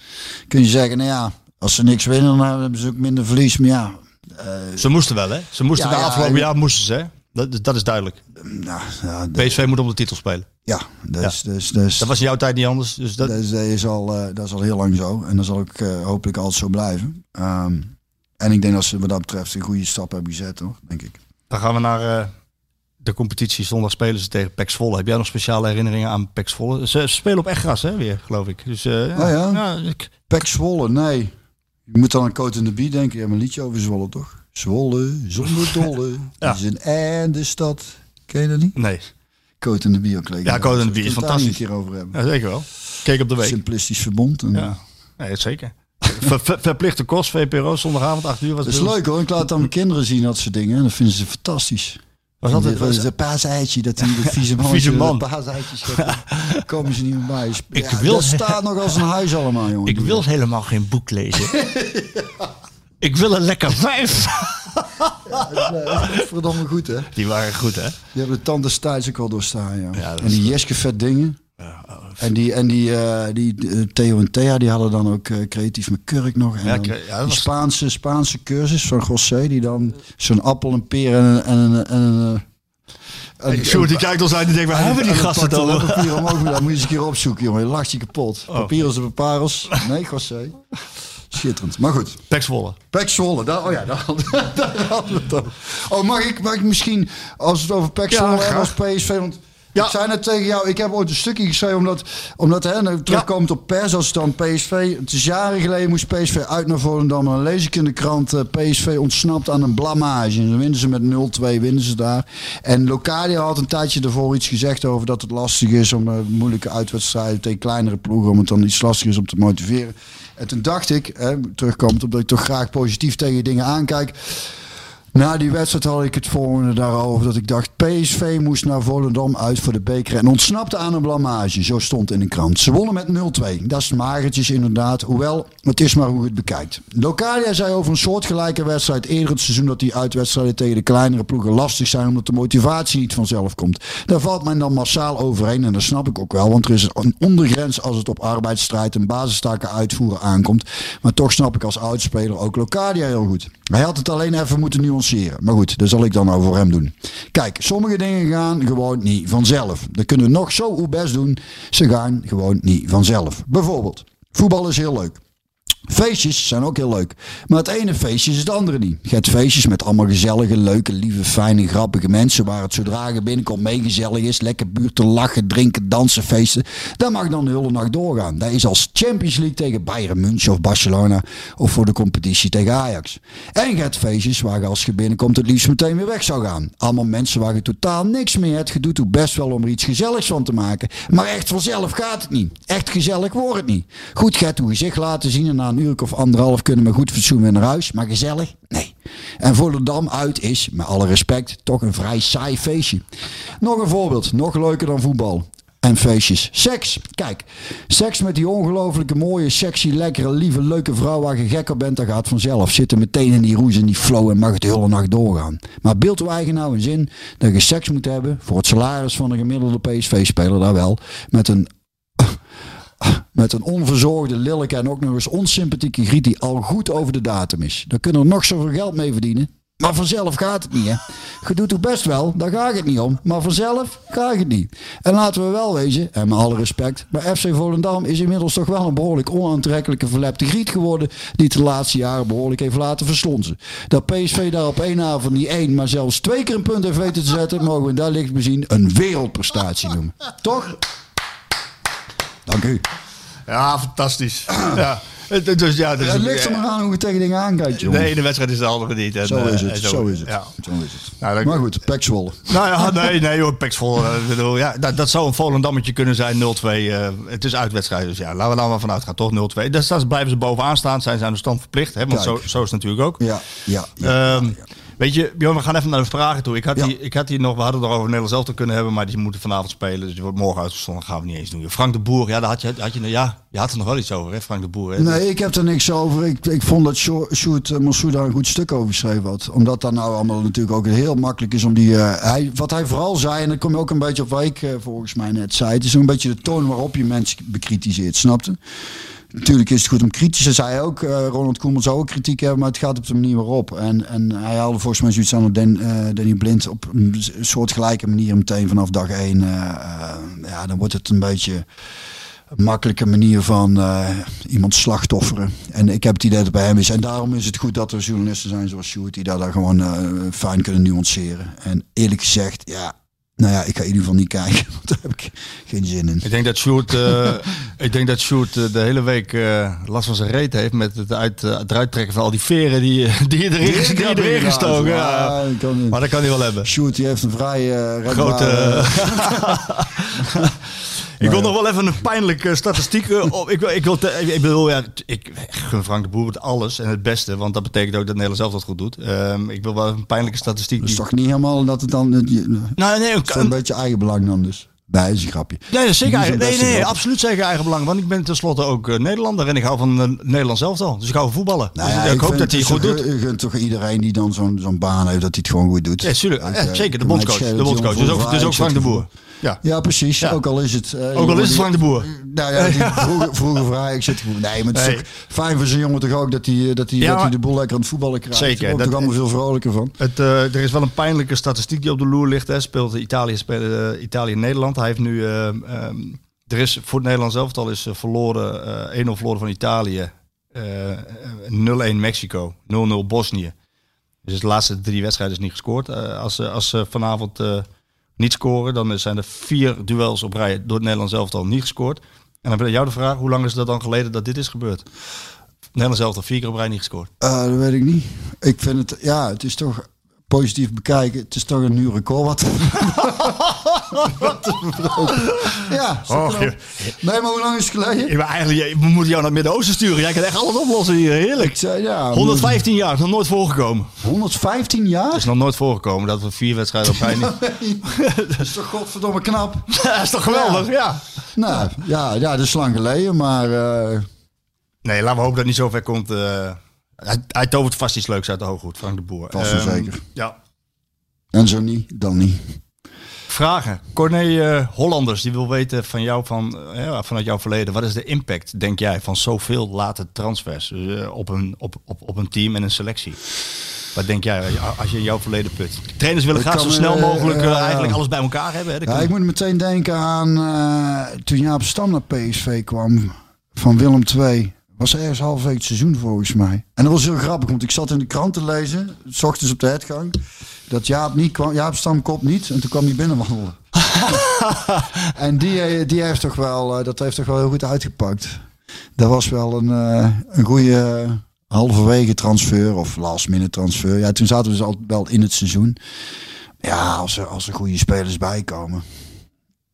kun je zeggen, nou ja, als ze niks winnen, dan hebben ze ook minder verlies. Maar ja, eh, Ze moesten wel, hè? Ze moesten Ja, de ja, afgelopen en- jaar moesten ze, hè? Dat, dat is duidelijk. nou, ja, de- PSV moet om de titel spelen. ja, dus, dus, dus, Dat was in jouw tijd niet anders. Dus dat, dat, is, dat, is al, eh, dat is al heel lang zo. En dat zal ook eh, hopelijk altijd zo blijven. Ehm, en ik denk dat ze wat dat betreft een goede stap hebben gezet, hoor, denk ik. Dan gaan we naar eh, de competitie. Zondag spelen ze tegen Pek Zwolle. Heb jij nog speciale herinneringen aan Pek Zwolle? Ze, ze spelen op echt gras, hè? Weer, geloof ik. Dus, ja? ik- Pek Zwolle, nee. Je moet dan aan Cote in de Bie denken. Je hebt een liedje over Zwolle, toch? Zwolle, zonder dolle. Ja. Is een en de stad. Ken je dat niet? nee, Cote in de Bie ook leuk. Ja, Cote in de Bie is fantastisch. een keer over hebben. ja, zeker wel. Keek op de week. Simplistisch verbond. En, Ja, nee, zeker. Ver- ver- verplichte kost, VPRO, zondagavond 8 uur. Was Dat is leuk hoor. Ik laat het aan mijn kinderen zien, dat soort dingen. En dat vinden ze fantastisch. Was dat het? was een paaseitje, dat die de vieze man. Vieze man. paaseitjes komen ze niet meer bij. Ik Ja, wil- Dat staat nog als een huis allemaal, jongen. Ik wil helemaal geen boek lezen. Ik wil een lekker vijf. Dat is verdomme goed, hè? Die waren goed, hè? Die hebben de tand destijds ook wel doorstaan, ja. Ja, dat en die Jeske vet dingen. En die, en die, eh, die eh, Theo en Thea, die hadden dan ook eh, creatief met kurk nog. En Ja, dan ja, was- Spaanse, Spaanse cursus van José, die dan zo'n appel, een peer en een... En een, en een, eh, een- Sjoerd, die kijkt ons uit en denkt, waar hebben die en gasten toiletpapier omhoog, dat moet je eens een keer opzoeken, jongen. Je lacht je kapot. Oh. Papier de parels. Nee, José. Schitterend. Maar goed. Pek Zwolle. Pek Zwolle, daar, oh ja, daar, daar hadden we het over. Oh, mag ik, mag ik misschien, als we het over Pek Ja, Zwolle hebben graag. als PSV, want Ja. ik zei net tegen jou, ik heb ooit een stukje geschreven, omdat, omdat hè, nou, terugkomend op pers, als het dan PSV, het is jaren geleden moest PSV uit naar Volendam, en dan lees ik in de krant, eh, PSV ontsnapt aan een blamage. En dan winnen ze met 0-2, winnen ze daar. En Locadia had een tijdje ervoor iets gezegd over dat het lastig is om eh, moeilijke uitwedstrijden tegen kleinere ploegen, om het dan iets lastiger is om te motiveren. En toen dacht ik, hè, terugkomend omdat ik toch graag positief tegen dingen aankijk. Na die wedstrijd had ik het volgende daarover. Dat ik dacht, PSV moest naar Volendam uit voor de beker. En ontsnapte aan een blamage. Zo stond in de krant. Ze wonnen met 0-2. Dat is magertjes inderdaad. Hoewel, het is maar hoe je het bekijkt. Locadia zei over een soortgelijke wedstrijd eerder het seizoen... dat die uitwedstrijden tegen de kleinere ploegen lastig zijn... omdat de motivatie niet vanzelf komt. Daar valt men dan massaal overheen. En dat snap ik ook wel. Want er is een ondergrens als het op arbeidsstrijd... en basistaken uitvoeren aankomt. Maar toch snap ik als oudspeler ook Locadia heel goed. Hij had het alleen even moeten nuanceren. Maar goed, dat zal ik dan nou voor hem doen. Kijk, sommige dingen gaan gewoon niet vanzelf. Dat kunnen we nog zo uw best doen. Ze gaan gewoon niet vanzelf. Bijvoorbeeld, voetbal is heel leuk. Feestjes zijn ook heel leuk. Maar het ene feestje is het andere niet. Je feestjes met allemaal gezellige, leuke, lieve, fijne, grappige mensen. Waar het zodra je binnenkomt meegezellig is. Lekker buurten, lachen, drinken, dansen, feesten. Dat mag dan de hele nacht doorgaan. Dat is als Champions League tegen Bayern München of Barcelona. Of voor de competitie tegen Ajax. En je hebt feestjes waar je als je binnenkomt het liefst meteen weer weg zou gaan. Allemaal mensen waar je totaal niks mee hebt. Je doet best wel om er iets gezelligs van te maken. Maar echt vanzelf gaat het niet. Echt gezellig wordt het niet. Goed, je hoe gezicht laten zien. En na een uur of anderhalf kunnen we goed fatsoen naar huis. Maar gezellig? Nee. En Volendam uit is, met alle respect, toch een vrij saai feestje. Nog een voorbeeld. Nog leuker dan voetbal. En feestjes. Seks. Kijk, seks met die ongelooflijke mooie, sexy, lekkere, lieve, leuke vrouw waar je gek op bent, dat gaat vanzelf. Zitten meteen in die roes en die flow en mag het de hele nacht doorgaan. Maar beeld nou in zin dat je seks moet hebben voor het salaris van een gemiddelde PSV-speler, daar wel. Met een met een onverzorgde, lelijke en ook nog eens onsympathieke griet die al goed over de datum is. Daar kunnen we nog zoveel geld mee verdienen. Maar vanzelf gaat het niet, hè. Je doet het best wel, daar gaat het niet om. Maar vanzelf gaat het niet. En laten we wel wezen, en met alle respect... maar FC Volendam is inmiddels toch wel een behoorlijk onaantrekkelijke verlepte griet geworden... die het de laatste jaren behoorlijk heeft laten verslonzen. Dat PSV daar op één avond niet één, maar zelfs twee keer een punt heeft weten te zetten... mogen we daar licht bezien een wereldprestatie noemen. Toch? Dank u. Ja, fantastisch. ja. Het- Dus ja, dus Het ligt er maar aan hoe je tegen dingen aankijkt, de jongen. ene wedstrijd is de andere niet. En, Zo eh, is en het, zo is het. Ja. Zo is het. Nou, Maar goed, Pek Zwolle. Nou ja, nee, nee hoor, Pek Zwolle, eh, ja, dat, dat zou een Volendammetje kunnen zijn, 0-2. eh, het is uitwedstrijd, dus ja, laten we daar maar vanuit gaan, toch 0-2. Dus daar blijven ze bovenaan staan, zijn ze aan de stand verplicht, hè, want zo, Kijk. zo is het natuurlijk ook. Ja, ja. ja. Ehm, Weet je, Bjorn, we gaan even naar de vragen toe. Ik had, Ja. die, ik had die nog, we hadden het er over Nederland zelf te kunnen hebben, maar die moeten vanavond spelen. Dus die wordt morgen uitgezonden. Gaan we niet eens doen. Frank de Boer, ja, daar had je, had je, ja, je had er nog wel iets over, hè, Frank de Boer. Hè? Nee, ik heb er niks over. Ik, ik vond dat Sjo- Sjoerd uh, Mansour daar een goed stuk over geschreven had. Omdat dat nou allemaal natuurlijk ook heel makkelijk is om die... eh, hij, wat hij vooral zei, en dat kom je ook een beetje op ik eh, volgens mij net zei. Het is een beetje de toon waarop je mensen bekritiseert, snapte? Natuurlijk is het goed om kritisch te zijn. Ook eh, Ronald Koeman zou ook kritiek hebben, maar het gaat op de manier waarop. En, en hij haalde volgens mij zoiets aan Dan, eh, Danny Blind op een soortgelijke manier meteen vanaf dag één. eh, ja, dan wordt het een beetje makkelijke manier van iemand slachtofferen. En ik heb het idee dat het bij hem is. En daarom is het goed dat er journalisten zijn zoals Sjoerd die daar, gewoon fijn kunnen nuanceren. En eerlijk gezegd, ja, nou ja, ik ga in ieder geval niet kijken, want daar heb ik geen zin in. Ik denk dat Sjoerd, eh, ik denk dat Sjoerd eh, de hele week eh, last van zijn reet heeft met het, uit, het eruit trekken van al die veren die, die je erin, die je erin gestoken. Ja. Maar dat kan hij wel hebben. Sjoerd die heeft een vrij Grote. ik wil nog wel even een pijnlijke statistiek eh, op. Ik, wil- ik, wil te- ik bedoel, ja, ik gun Frank de Boer het alles en het beste, want dat betekent ook dat Nederland zelf dat goed doet. Ehm, ik wil wel een pijnlijke statistiek. Dat is die- toch niet helemaal dat het dan... Het, Nou, nee, het is een beetje eigenbelang dan dus. bij is een grapje. Ja, zeker. Eigen, nee, nee, absoluut zeker eigen belang. Want ik ben tenslotte ook eh, Nederlander en ik hou van uh, Nederlands elftal. Dus ik hou van voetballen. Nou Dus ja, ik, ik hoop dat hij het goed doet. Je gunt toch iedereen die dan zo'n zo'n baan heeft, dat hij het gewoon goed doet. Ja, eh, zeker, de bondscoach. De bondscoach. Dus ook, dus ook Frank de Boer. Ja. Ja, precies. Ja. Ook al is het... eh, Ook al is het Frank de Boer. Nou ja, die vroeger, vroeger voor Ajax zit. Nee, maar het is Nee. toch fijn voor zo'n jongen toch ook dat hij, dat hij, Ja, dat hij maar- de boel lekker aan het voetballen krijgt. Zeker, Daar word ik dat- toch allemaal veel vrolijker van. Het, eh, er is wel een pijnlijke statistiek die op de loer ligt. Hè. Speelt Italië, spelen, eh, Italië Nederland. Hij heeft nu... eh, ehm, er is voor het Nederlands elftal is eh, verloren, eh 1-0 verloren van Italië. eh, eh, 0-1 Mexico. 0-0 Bosnië. Dus de laatste drie wedstrijden is niet gescoord. Eh, als, ze- als vanavond eh, niet scoren, dan zijn er vier duels op rij door het Nederlands elftal niet gescoord. En dan ben ik jou de vraag, hoe lang is dat dan geleden dat dit is gebeurd? Nederlands elftal vier keer op rij niet gescoord. Eh, dat weet ik niet. Ik vind het... Ja, het is toch positief bekijken. Het is toch een nieuw record wat... Ja, Och. Nee, maar hoe lang is het geleden? Ja, eigenlijk, we moeten jou naar het Midden-Oosten sturen. Jij kan echt alles oplossen hier. Heerlijk. Zei, ja, 115 jaar, is nog nooit voorgekomen. 115 Het jaar? is nog nooit voorgekomen dat we vier wedstrijden op niet... Dat is toch godverdomme knap? dat is toch geweldig, ja. Nou, ja, ja, dat is lang geleden, maar... eh, Nee, laten we hopen dat het niet zo ver komt. eh. hij, hij tovert vast iets leuks uit de hooghoed, Frank de Boer. Vast Ehm, zeker. Ja. en zo niet, dan niet. Vragen. Corné eh, Hollanders, die wil weten van jou, van, eh, vanuit jouw verleden. Wat is de impact, denk jij, van zoveel late transfers eh, op, een, op, op, op een team en een selectie? Wat denk jij als je- als je in jouw verleden put? Trainers willen graag zo snel eh, mogelijk eh, eigenlijk alles bij elkaar hebben. Hè? Ja, ik moet meteen denken aan eh, toen Jaap Stam naar PSV kwam van Willem II. Was ergens halverwege het seizoen volgens mij. En dat was heel grappig, want ik zat in de krant te lezen, s ochtends op de uitgang, dat Jaap niet kwam, Jaap Stam komt niet. En toen kwam hij binnenwandelen. en die, eh, die heeft toch wel, eh, dat heeft toch wel heel goed uitgepakt. Dat was wel een, eh, een goede halverwege transfer of last minute transfer. Ja, toen zaten we dus al wel in het seizoen. Ja, als er, als er goede spelers bij komen.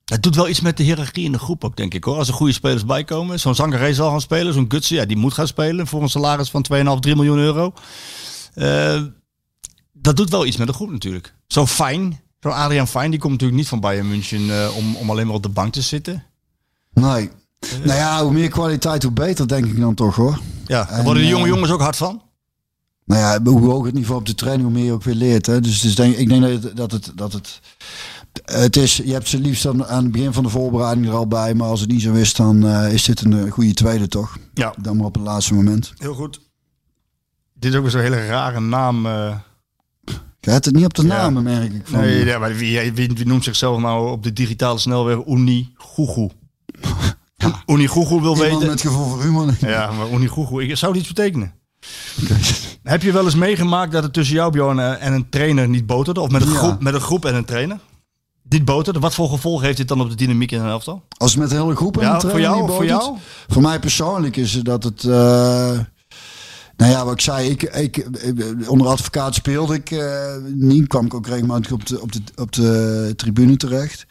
Het doet wel iets met de hiërarchie in de groep ook, denk ik hoor. Als er goede spelers bij komen. Zo'n Zangaré zal gaan spelen. Zo'n Gutsen, ja, die moet gaan spelen voor een salaris van 2,5, 3 miljoen euro. Eh, dat doet wel iets met de groep natuurlijk. Zo'n Fijn, zo'n Adriaan Fijn, die komt natuurlijk niet van Bayern München eh, om, om alleen maar op de bank te zitten. Nee. Nou ja, hoe meer kwaliteit, hoe beter, denk ik dan toch hoor. Ja, En, worden de jonge eh, jongens ook hard van. Nou ja, hoe hoger het niveau op de training, hoe meer je ook weer leert. Hè. Dus, dus denk, ik denk dat het, dat het, dat het, het is, je hebt ze liefst aan, aan het begin van de voorbereiding er al bij. Maar als het niet zo is, dan eh, is dit een goede tweede toch? Ja, Dan maar op het laatste moment. heel goed. Dit is ook weer zo'n hele rare naam. Je hebt het niet op de Ja. namen, merk ik. Van, nee, ja, maar wie, wie, wie noemt zichzelf nou op de digitale snelweg Uni Gugu? Uni Gugu wil Iemand weten... met gevoel voor humor. Ja, maar Uni Gugu, ik zou iets betekenen. Heb je wel eens meegemaakt dat het tussen jou, Bjorn, eh, en een trainer niet boterde? Of met een, Ja. groep, met een groep en een trainer? Niet boterde? Wat voor gevolg heeft dit dan op de dynamiek in een elftal? Als het met de hele groep aan Ja, het voor jou? niet Voor jou? Voor mij persoonlijk is dat het. eh, nou ja, wat ik zei, ik, ik, ik- onder advocaat speelde ik eh, niet. Kwam ik ook regelmatig op de, op, de, op de tribune terecht.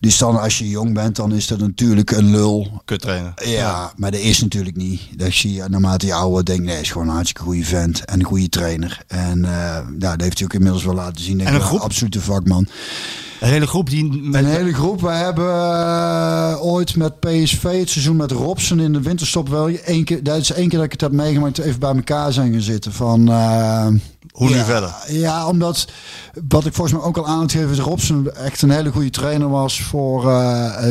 Dus dan als je jong bent, dan is dat natuurlijk een lul. Kut trainer. Ja, maar dat is natuurlijk niet. Dat zie je naarmate je ouder denkt, nee, is gewoon een hartstikke goede vent en een goede trainer. En eh ja, dat heeft hij ook inmiddels wel laten zien. Denk En een groep? Absolute vakman. Een hele groep die... Een hele groep. We hebben eh, ooit met PSV het seizoen met Robson in de winterstop wel één keer. Dat is één keer dat ik het heb meegemaakt. Even bij elkaar zijn gaan zitten. Van, Hoe nu ja, verder? Ja, omdat wat ik volgens mij ook al aan het geven is Robson echt een hele goede trainer was voor eh,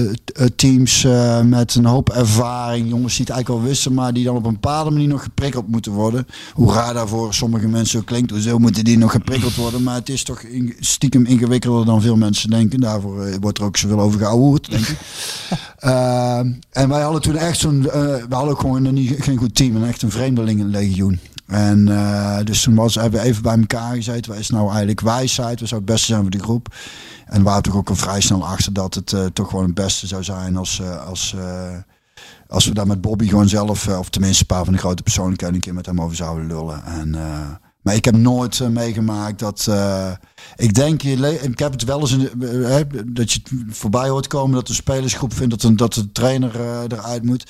teams eh, met een hoop ervaring. Jongens die het eigenlijk al wisten, maar die dan op een bepaalde manier nog geprikkeld moeten worden. Hoe raar daarvoor sommige mensen ook klinkt, hoezo moeten die nog geprikkeld worden? Maar het is toch in- stiekem ingewikkelder dan veel mensen denken. Daarvoor eh, wordt er ook zoveel over geouwehoerd, denk ik. Eh, en wij hadden toen echt zo'n, we hadden ook gewoon een, niet- geen goed team, en echt een vreemdelingenlegioen. En eh, dus toen was, hebben we even bij elkaar gezeten. Wat is nou eigenlijk wijsheid? Wat zou het beste zijn voor de groep? En we waren toch ook al vrij snel achter dat het eh, toch gewoon het beste zou zijn als, eh, als, als we daar met Bobby gewoon zelf, of tenminste een paar van de grote persoonlijkheden, een keer met hem over zouden lullen. En, maar ik heb nooit meegemaakt dat. ik denk, ik heb het wel eens dat je voorbij hoort komen dat de spelersgroep vindt dat, een, dat de trainer eruit moet.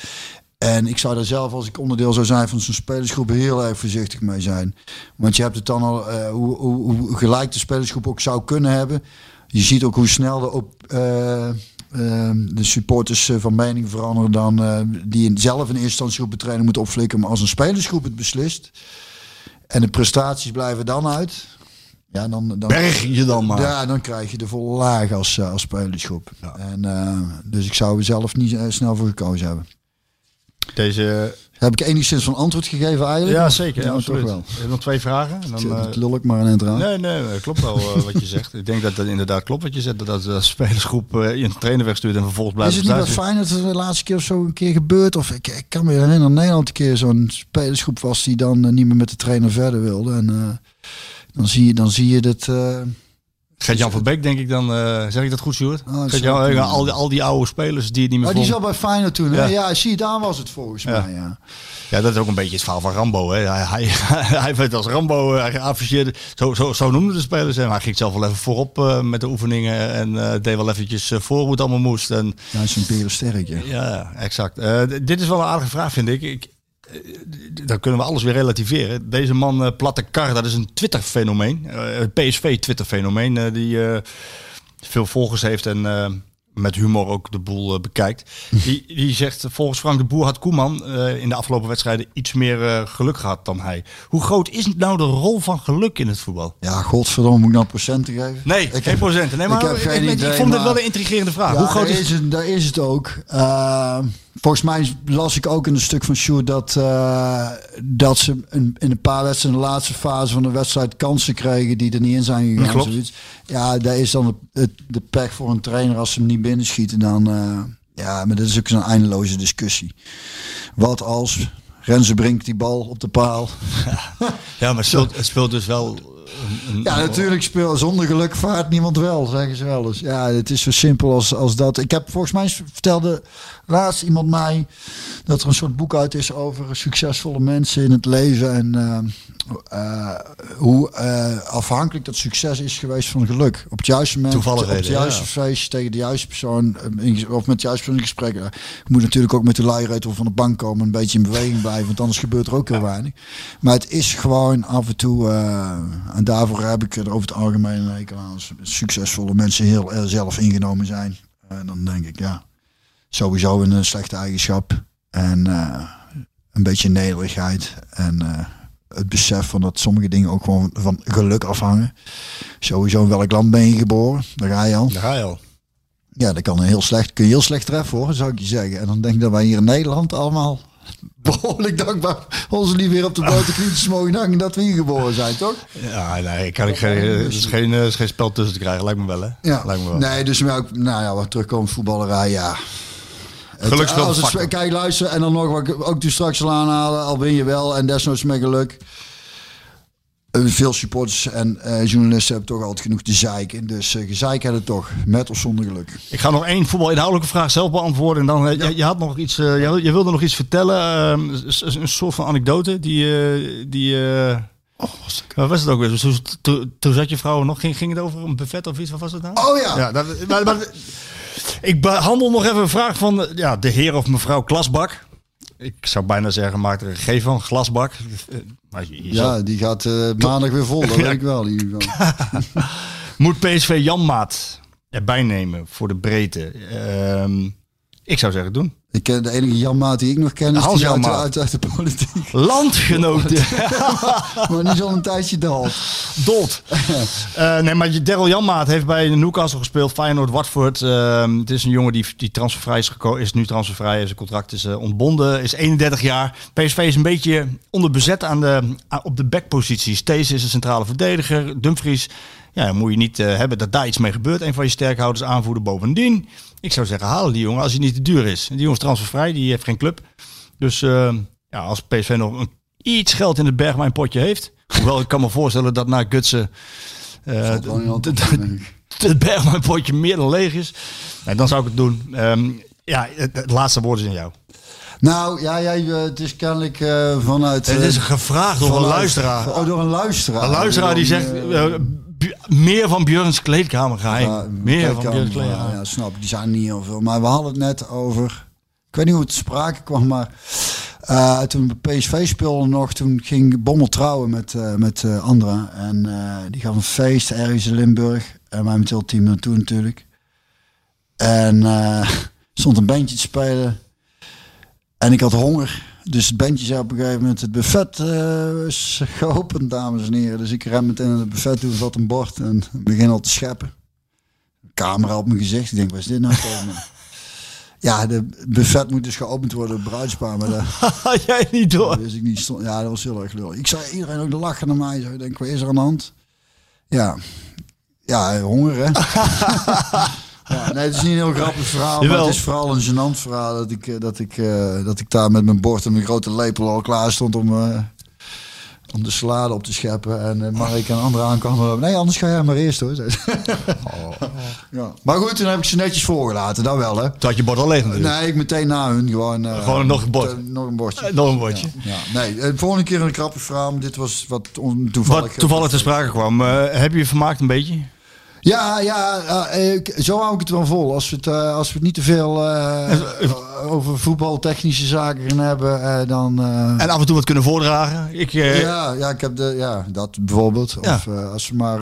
En ik zou daar zelf, als ik onderdeel zou zijn van zo'n spelersgroep, heel erg voorzichtig mee zijn. Want je hebt het dan al, eh, hoe, hoe, hoe gelijk de spelersgroep ook zou kunnen hebben. Je ziet ook hoe snel er op, eh, ehm, de supporters eh, van mening veranderen dan eh, die zelf in eerste instantie op de trainer moeten opflikken. Maar als een spelersgroep het beslist en de prestaties blijven dan uit. Ja, dan, dan, Berg je dan maar. Ja, dan krijg je de volle laag als, eh, als spelersgroep. En, eh, dus ik zou er zelf niet eh, snel voor gekozen hebben. Deze, Heb ik enigszins van antwoord gegeven eigenlijk? ja, zeker. Ja, toch wel. Je hebt nog twee vragen. En dan, Dat eh, lul ik maar een aan. nee, nee, dat klopt wel eh, wat je zegt. Ik denk dat dat inderdaad klopt wat je zegt. Dat, dat de spelersgroep eh, je een trainer wegstuurt en vervolgens blijft Is het niet wat fijn dat het de laatste keer of zo een keer gebeurt? Of ik, ik kan me herinneren dat Nederland een keer zo'n spelersgroep was die dan eh, niet meer met de trainer verder wilde. En eh, dan, zie je, dan zie je dat. eh, Gert-Jan van Beek, denk ik dan. eh, zeg ik dat goed, Sjoerd? Oh, Gert-Jan, eh, al, die, al die oude spelers die het niet meer maar die vonden. zat bij Feyenoord toen. Ja. Ja, zie daar was het volgens Ja. mij. Ja. Ja, dat is ook een beetje het verhaal van Rambo. Hè. Hij, hij, hij werd als Rambo hij afficheerde. Zo, zo, zo noemden de spelers hem. Hij ging zelf wel even voorop met de oefeningen. En deed wel eventjes voor hoe het allemaal moest. En, Ja, is een berensterk. Ja. ja, exact. Dit is wel een aardige vraag, vind ik. ik dan kunnen we alles weer relativeren. Deze man, eh, Platte Kar, dat is een Twitter-fenomeen. Eh, Het PSV-Twitter-fenomeen. eh, die eh, veel volgers heeft en eh, met humor ook de boel eh, bekijkt. Die, die zegt, volgens Frank de Boer had Koeman eh, in de afgelopen wedstrijden iets meer eh, geluk gehad dan hij. Hoe groot is nou de rol van geluk in het voetbal? ja, godverdomme, moet ik nou procenten geven? Nee, Ik geen heb- procenten. Nee, maar ik heb ik, geen vond dit maar- wel een intrigerende vraag. Ja, Hoe groot daar is is het? Daar is het ook. Volgens mij las ik ook in een stuk van Sjoerd dat, eh, dat ze in, in een paar wedstrijden in de laatste fase van de wedstrijd kansen kregen die er niet in zijn gegaan. Zoiets. Ja, daar is dan het- de pech voor een trainer als ze hem niet binnenschieten. Dan, eh, ja, maar dat is ook zo'n eindeloze discussie. Wat als Renze brengt die bal op de paal. Ja, maar het speelt, het speelt dus wel... Ja, natuurlijk speel zonder geluk vaart niemand wel, zeggen ze wel eens. Ja, het is zo simpel als, als dat. Ik heb volgens mij vertelde laatst iemand mij dat er een soort boek uit is over succesvolle mensen in het leven en eh, eh, hoe eh, afhankelijk dat succes is geweest van geluk. Op het juiste moment, op het juiste ja. feestje tegen de juiste persoon eh, in- of met de juiste persoon in gesprek. Je moet natuurlijk ook met de luiereutel van de bank komen, een beetje in beweging blijven, want anders gebeurt er ook heel weinig. Maar het is gewoon af en toe, en daarvoor heb ik er over het algemeen een hekel aan, als succesvolle mensen heel zelf ingenomen zijn. En dan denk ik, ja, sowieso een, slechte eigenschap. En een beetje nederigheid. En het besef van dat sommige dingen ook gewoon van geluk afhangen. Sowieso in welk land ben je geboren? Daar ga je al. Daar ga je al. Ja, dat kan een heel slecht, kun je heel slecht treffen hoor, zou ik je zeggen. En dan denk ik dat wij hier in Nederland allemaal behoorlijk dankbaar ons niet weer op de blote knietjes mogen hangen dat we hier geboren zijn, toch? Ja, nee, kan ik geen, er is geen, is geen spel tussen te krijgen. Lijkt me wel, hè? Ja, Lijkt me wel. nee, dus nou ja, wat terugkomt voetballerij, ja. Het- Geluksspel als het, factor. Kijk, luister, en dan nog wat ik ook straks al aanhalen, al win je wel en desnoods met geluk. Eh, Veel supporters en eh, journalisten hebben toch altijd genoeg te zeiken. Dus uh, gezeik hebben toch, met of zonder geluk. Ik ga nog één voetbalinhoudelijke vraag zelf beantwoorden. En dan, je, je had nog iets, eh, je, je wilde nog iets vertellen. ehm, een soort van anekdote. Die, die eh, wat was het ook weer? Toen, toen, toen zat je vrouw nog, ging, ging het over een buffet of iets? Wat was het nou? Oh ja, Ja, dat, maar, maar- ik behandel nog even een vraag van eh, ja, de heer of mevrouw Klasbak. Ik zou bijna zeggen, maak er een G van, glasbak. Eh, Maar je, je zal- ja die gaat eh, maandag weer vol, dat weet ik wel. in ieder geval. Moet PSV Janmaat erbij nemen voor de breedte? Ehm, ik zou zeggen doen. Ik ken de enige Janmaat die ik nog ken, is Hans die uit, uit, uit de politiek. Landgenoten. maar niet zo'n tijdje dood. Dood. Eh, nee, maar Daryl Janmaat heeft bij Newcastle gespeeld. Feyenoord, Watford. Ehm, het is een jongen die, die transfervrij is gekomen. Is nu transfervrij. Zijn contract is eh, ontbonden. Is 31 jaar. PSV is een beetje onderbezet aan de, aan- op de backposities. Thees is een centrale verdediger. Dumfries. Ja, dan moet je niet eh, hebben dat daar iets mee gebeurt. Een van je sterkhouders aanvoerder bovendien. Ik zou zeggen, halen die jongen als hij niet te duur is. Die jongen is transfervrij. Die heeft geen club. Dus eh, ja, als PSV nog een, iets geld in het Bergwijn-potje heeft. Hoewel ik kan me voorstellen dat na Gutsen eh, het Bergwijn-potje meer dan leeg is. Dan zou ik het doen. Ehm, ja, het, het laatste woord is aan jou. Nou, ja, jij, eh, het is kennelijk vanuit... Het is gevraagd door een luisteraar. Oh, door een luisteraar. Een luisteraar die zegt meer van Björns kleedkamergeheim. ja, meer van Björns kleedkamer. ja, snap ik. Die zijn niet heel veel. Maar we hadden het net over... Ik weet niet hoe het sprake kwam, maar... eh, toen we PSV speelden nog, toen ging Bommel trouwen met, eh, met eh, Andra. En die gaf een feest ergens in Limburg. En wij met het hele team naartoe natuurlijk. En stond een bandje te spelen. En ik had honger. Dus het bandje zei op een gegeven moment... Het buffet eh, is geopend, dames en heren. Dus ik ren meteen naar het buffet toe, vat een bord en begin al te scheppen. Camera op mijn gezicht. Ik denk, wat is dit nou? voor me? Ja, de buffet moet dus geopend worden bruidspaar. Maar dat Had jij niet door? wist ik niet. Stond, ja, dat was heel erg lullig. Ik zag iedereen ook de lachen naar mij. Zo, ik denk, wat is er aan de hand? Ja, ja honger hè. ja, nee, het is niet een heel grappig verhaal. Maar het is vooral een gênant verhaal. Dat ik, eh, dat, ik, eh, dat ik daar met mijn bord en mijn grote lepel al klaar stond om... eh, om de salade op te scheppen. En uh, Mark en anderen aankwamen. Nee, anders ga jij maar eerst hoor. ze. ja. Maar goed, toen heb ik ze netjes voorgelaten. Dat wel hè. Toen had je bord al leeg natuurlijk. Nee, ik meteen na hun gewoon. Gewoon nog een bord. nog een bordje. Nog een bordje. Ja, nee, de volgende keer een grappig verhaal. maar Dit was wat toevallig. Wat toevallig te sprake kwam. heb je je vermaakt een beetje? Ja, ja, eh, ik- zo hou ik het wel vol. Als we het, eh, als we het niet te veel eh, over voetbaltechnische zaken gaan hebben, dan. En af en toe wat kunnen voordragen? Ik, ja, ja, ik heb de, ja, dat bijvoorbeeld. Ja. Of als, het maar,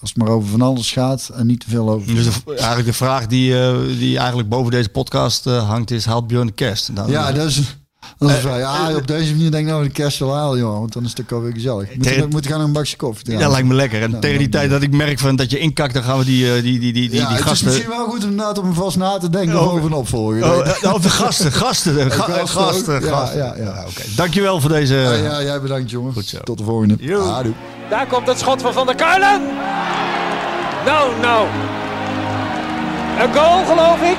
als het maar over van alles gaat en niet te veel over. Dus de- eigenlijk de vraag die, die eigenlijk boven deze podcast hangt is, haalt Björn de kerst? Nou, ja, dat is. Ja, op deze manier denk ik nou de kerst wel joh. Want dan is het ook alweer gezellig. Moet, Tegen- je, moet gaan een bakje koffie dat drinken. lijkt me lekker. En Ja, tegen die tijd dat ik merk van dat je inkakt, dan gaan we die, eh, die, die, die, die, ja, die het is gasten... misschien wel goed inderdaad om vast na te denken Oh. over een opvolger. Oh, eh, over gasten, gasten, ga- gasten gasten. Ja, gasten. ja, ja. Oké, Dankjewel voor deze... Ja, ja, jij bedankt, jongen. Goed zo. Tot de volgende. Ah. Daar komt het schot van Van der Kuilen. Nou, nou. Een goal, geloof ik.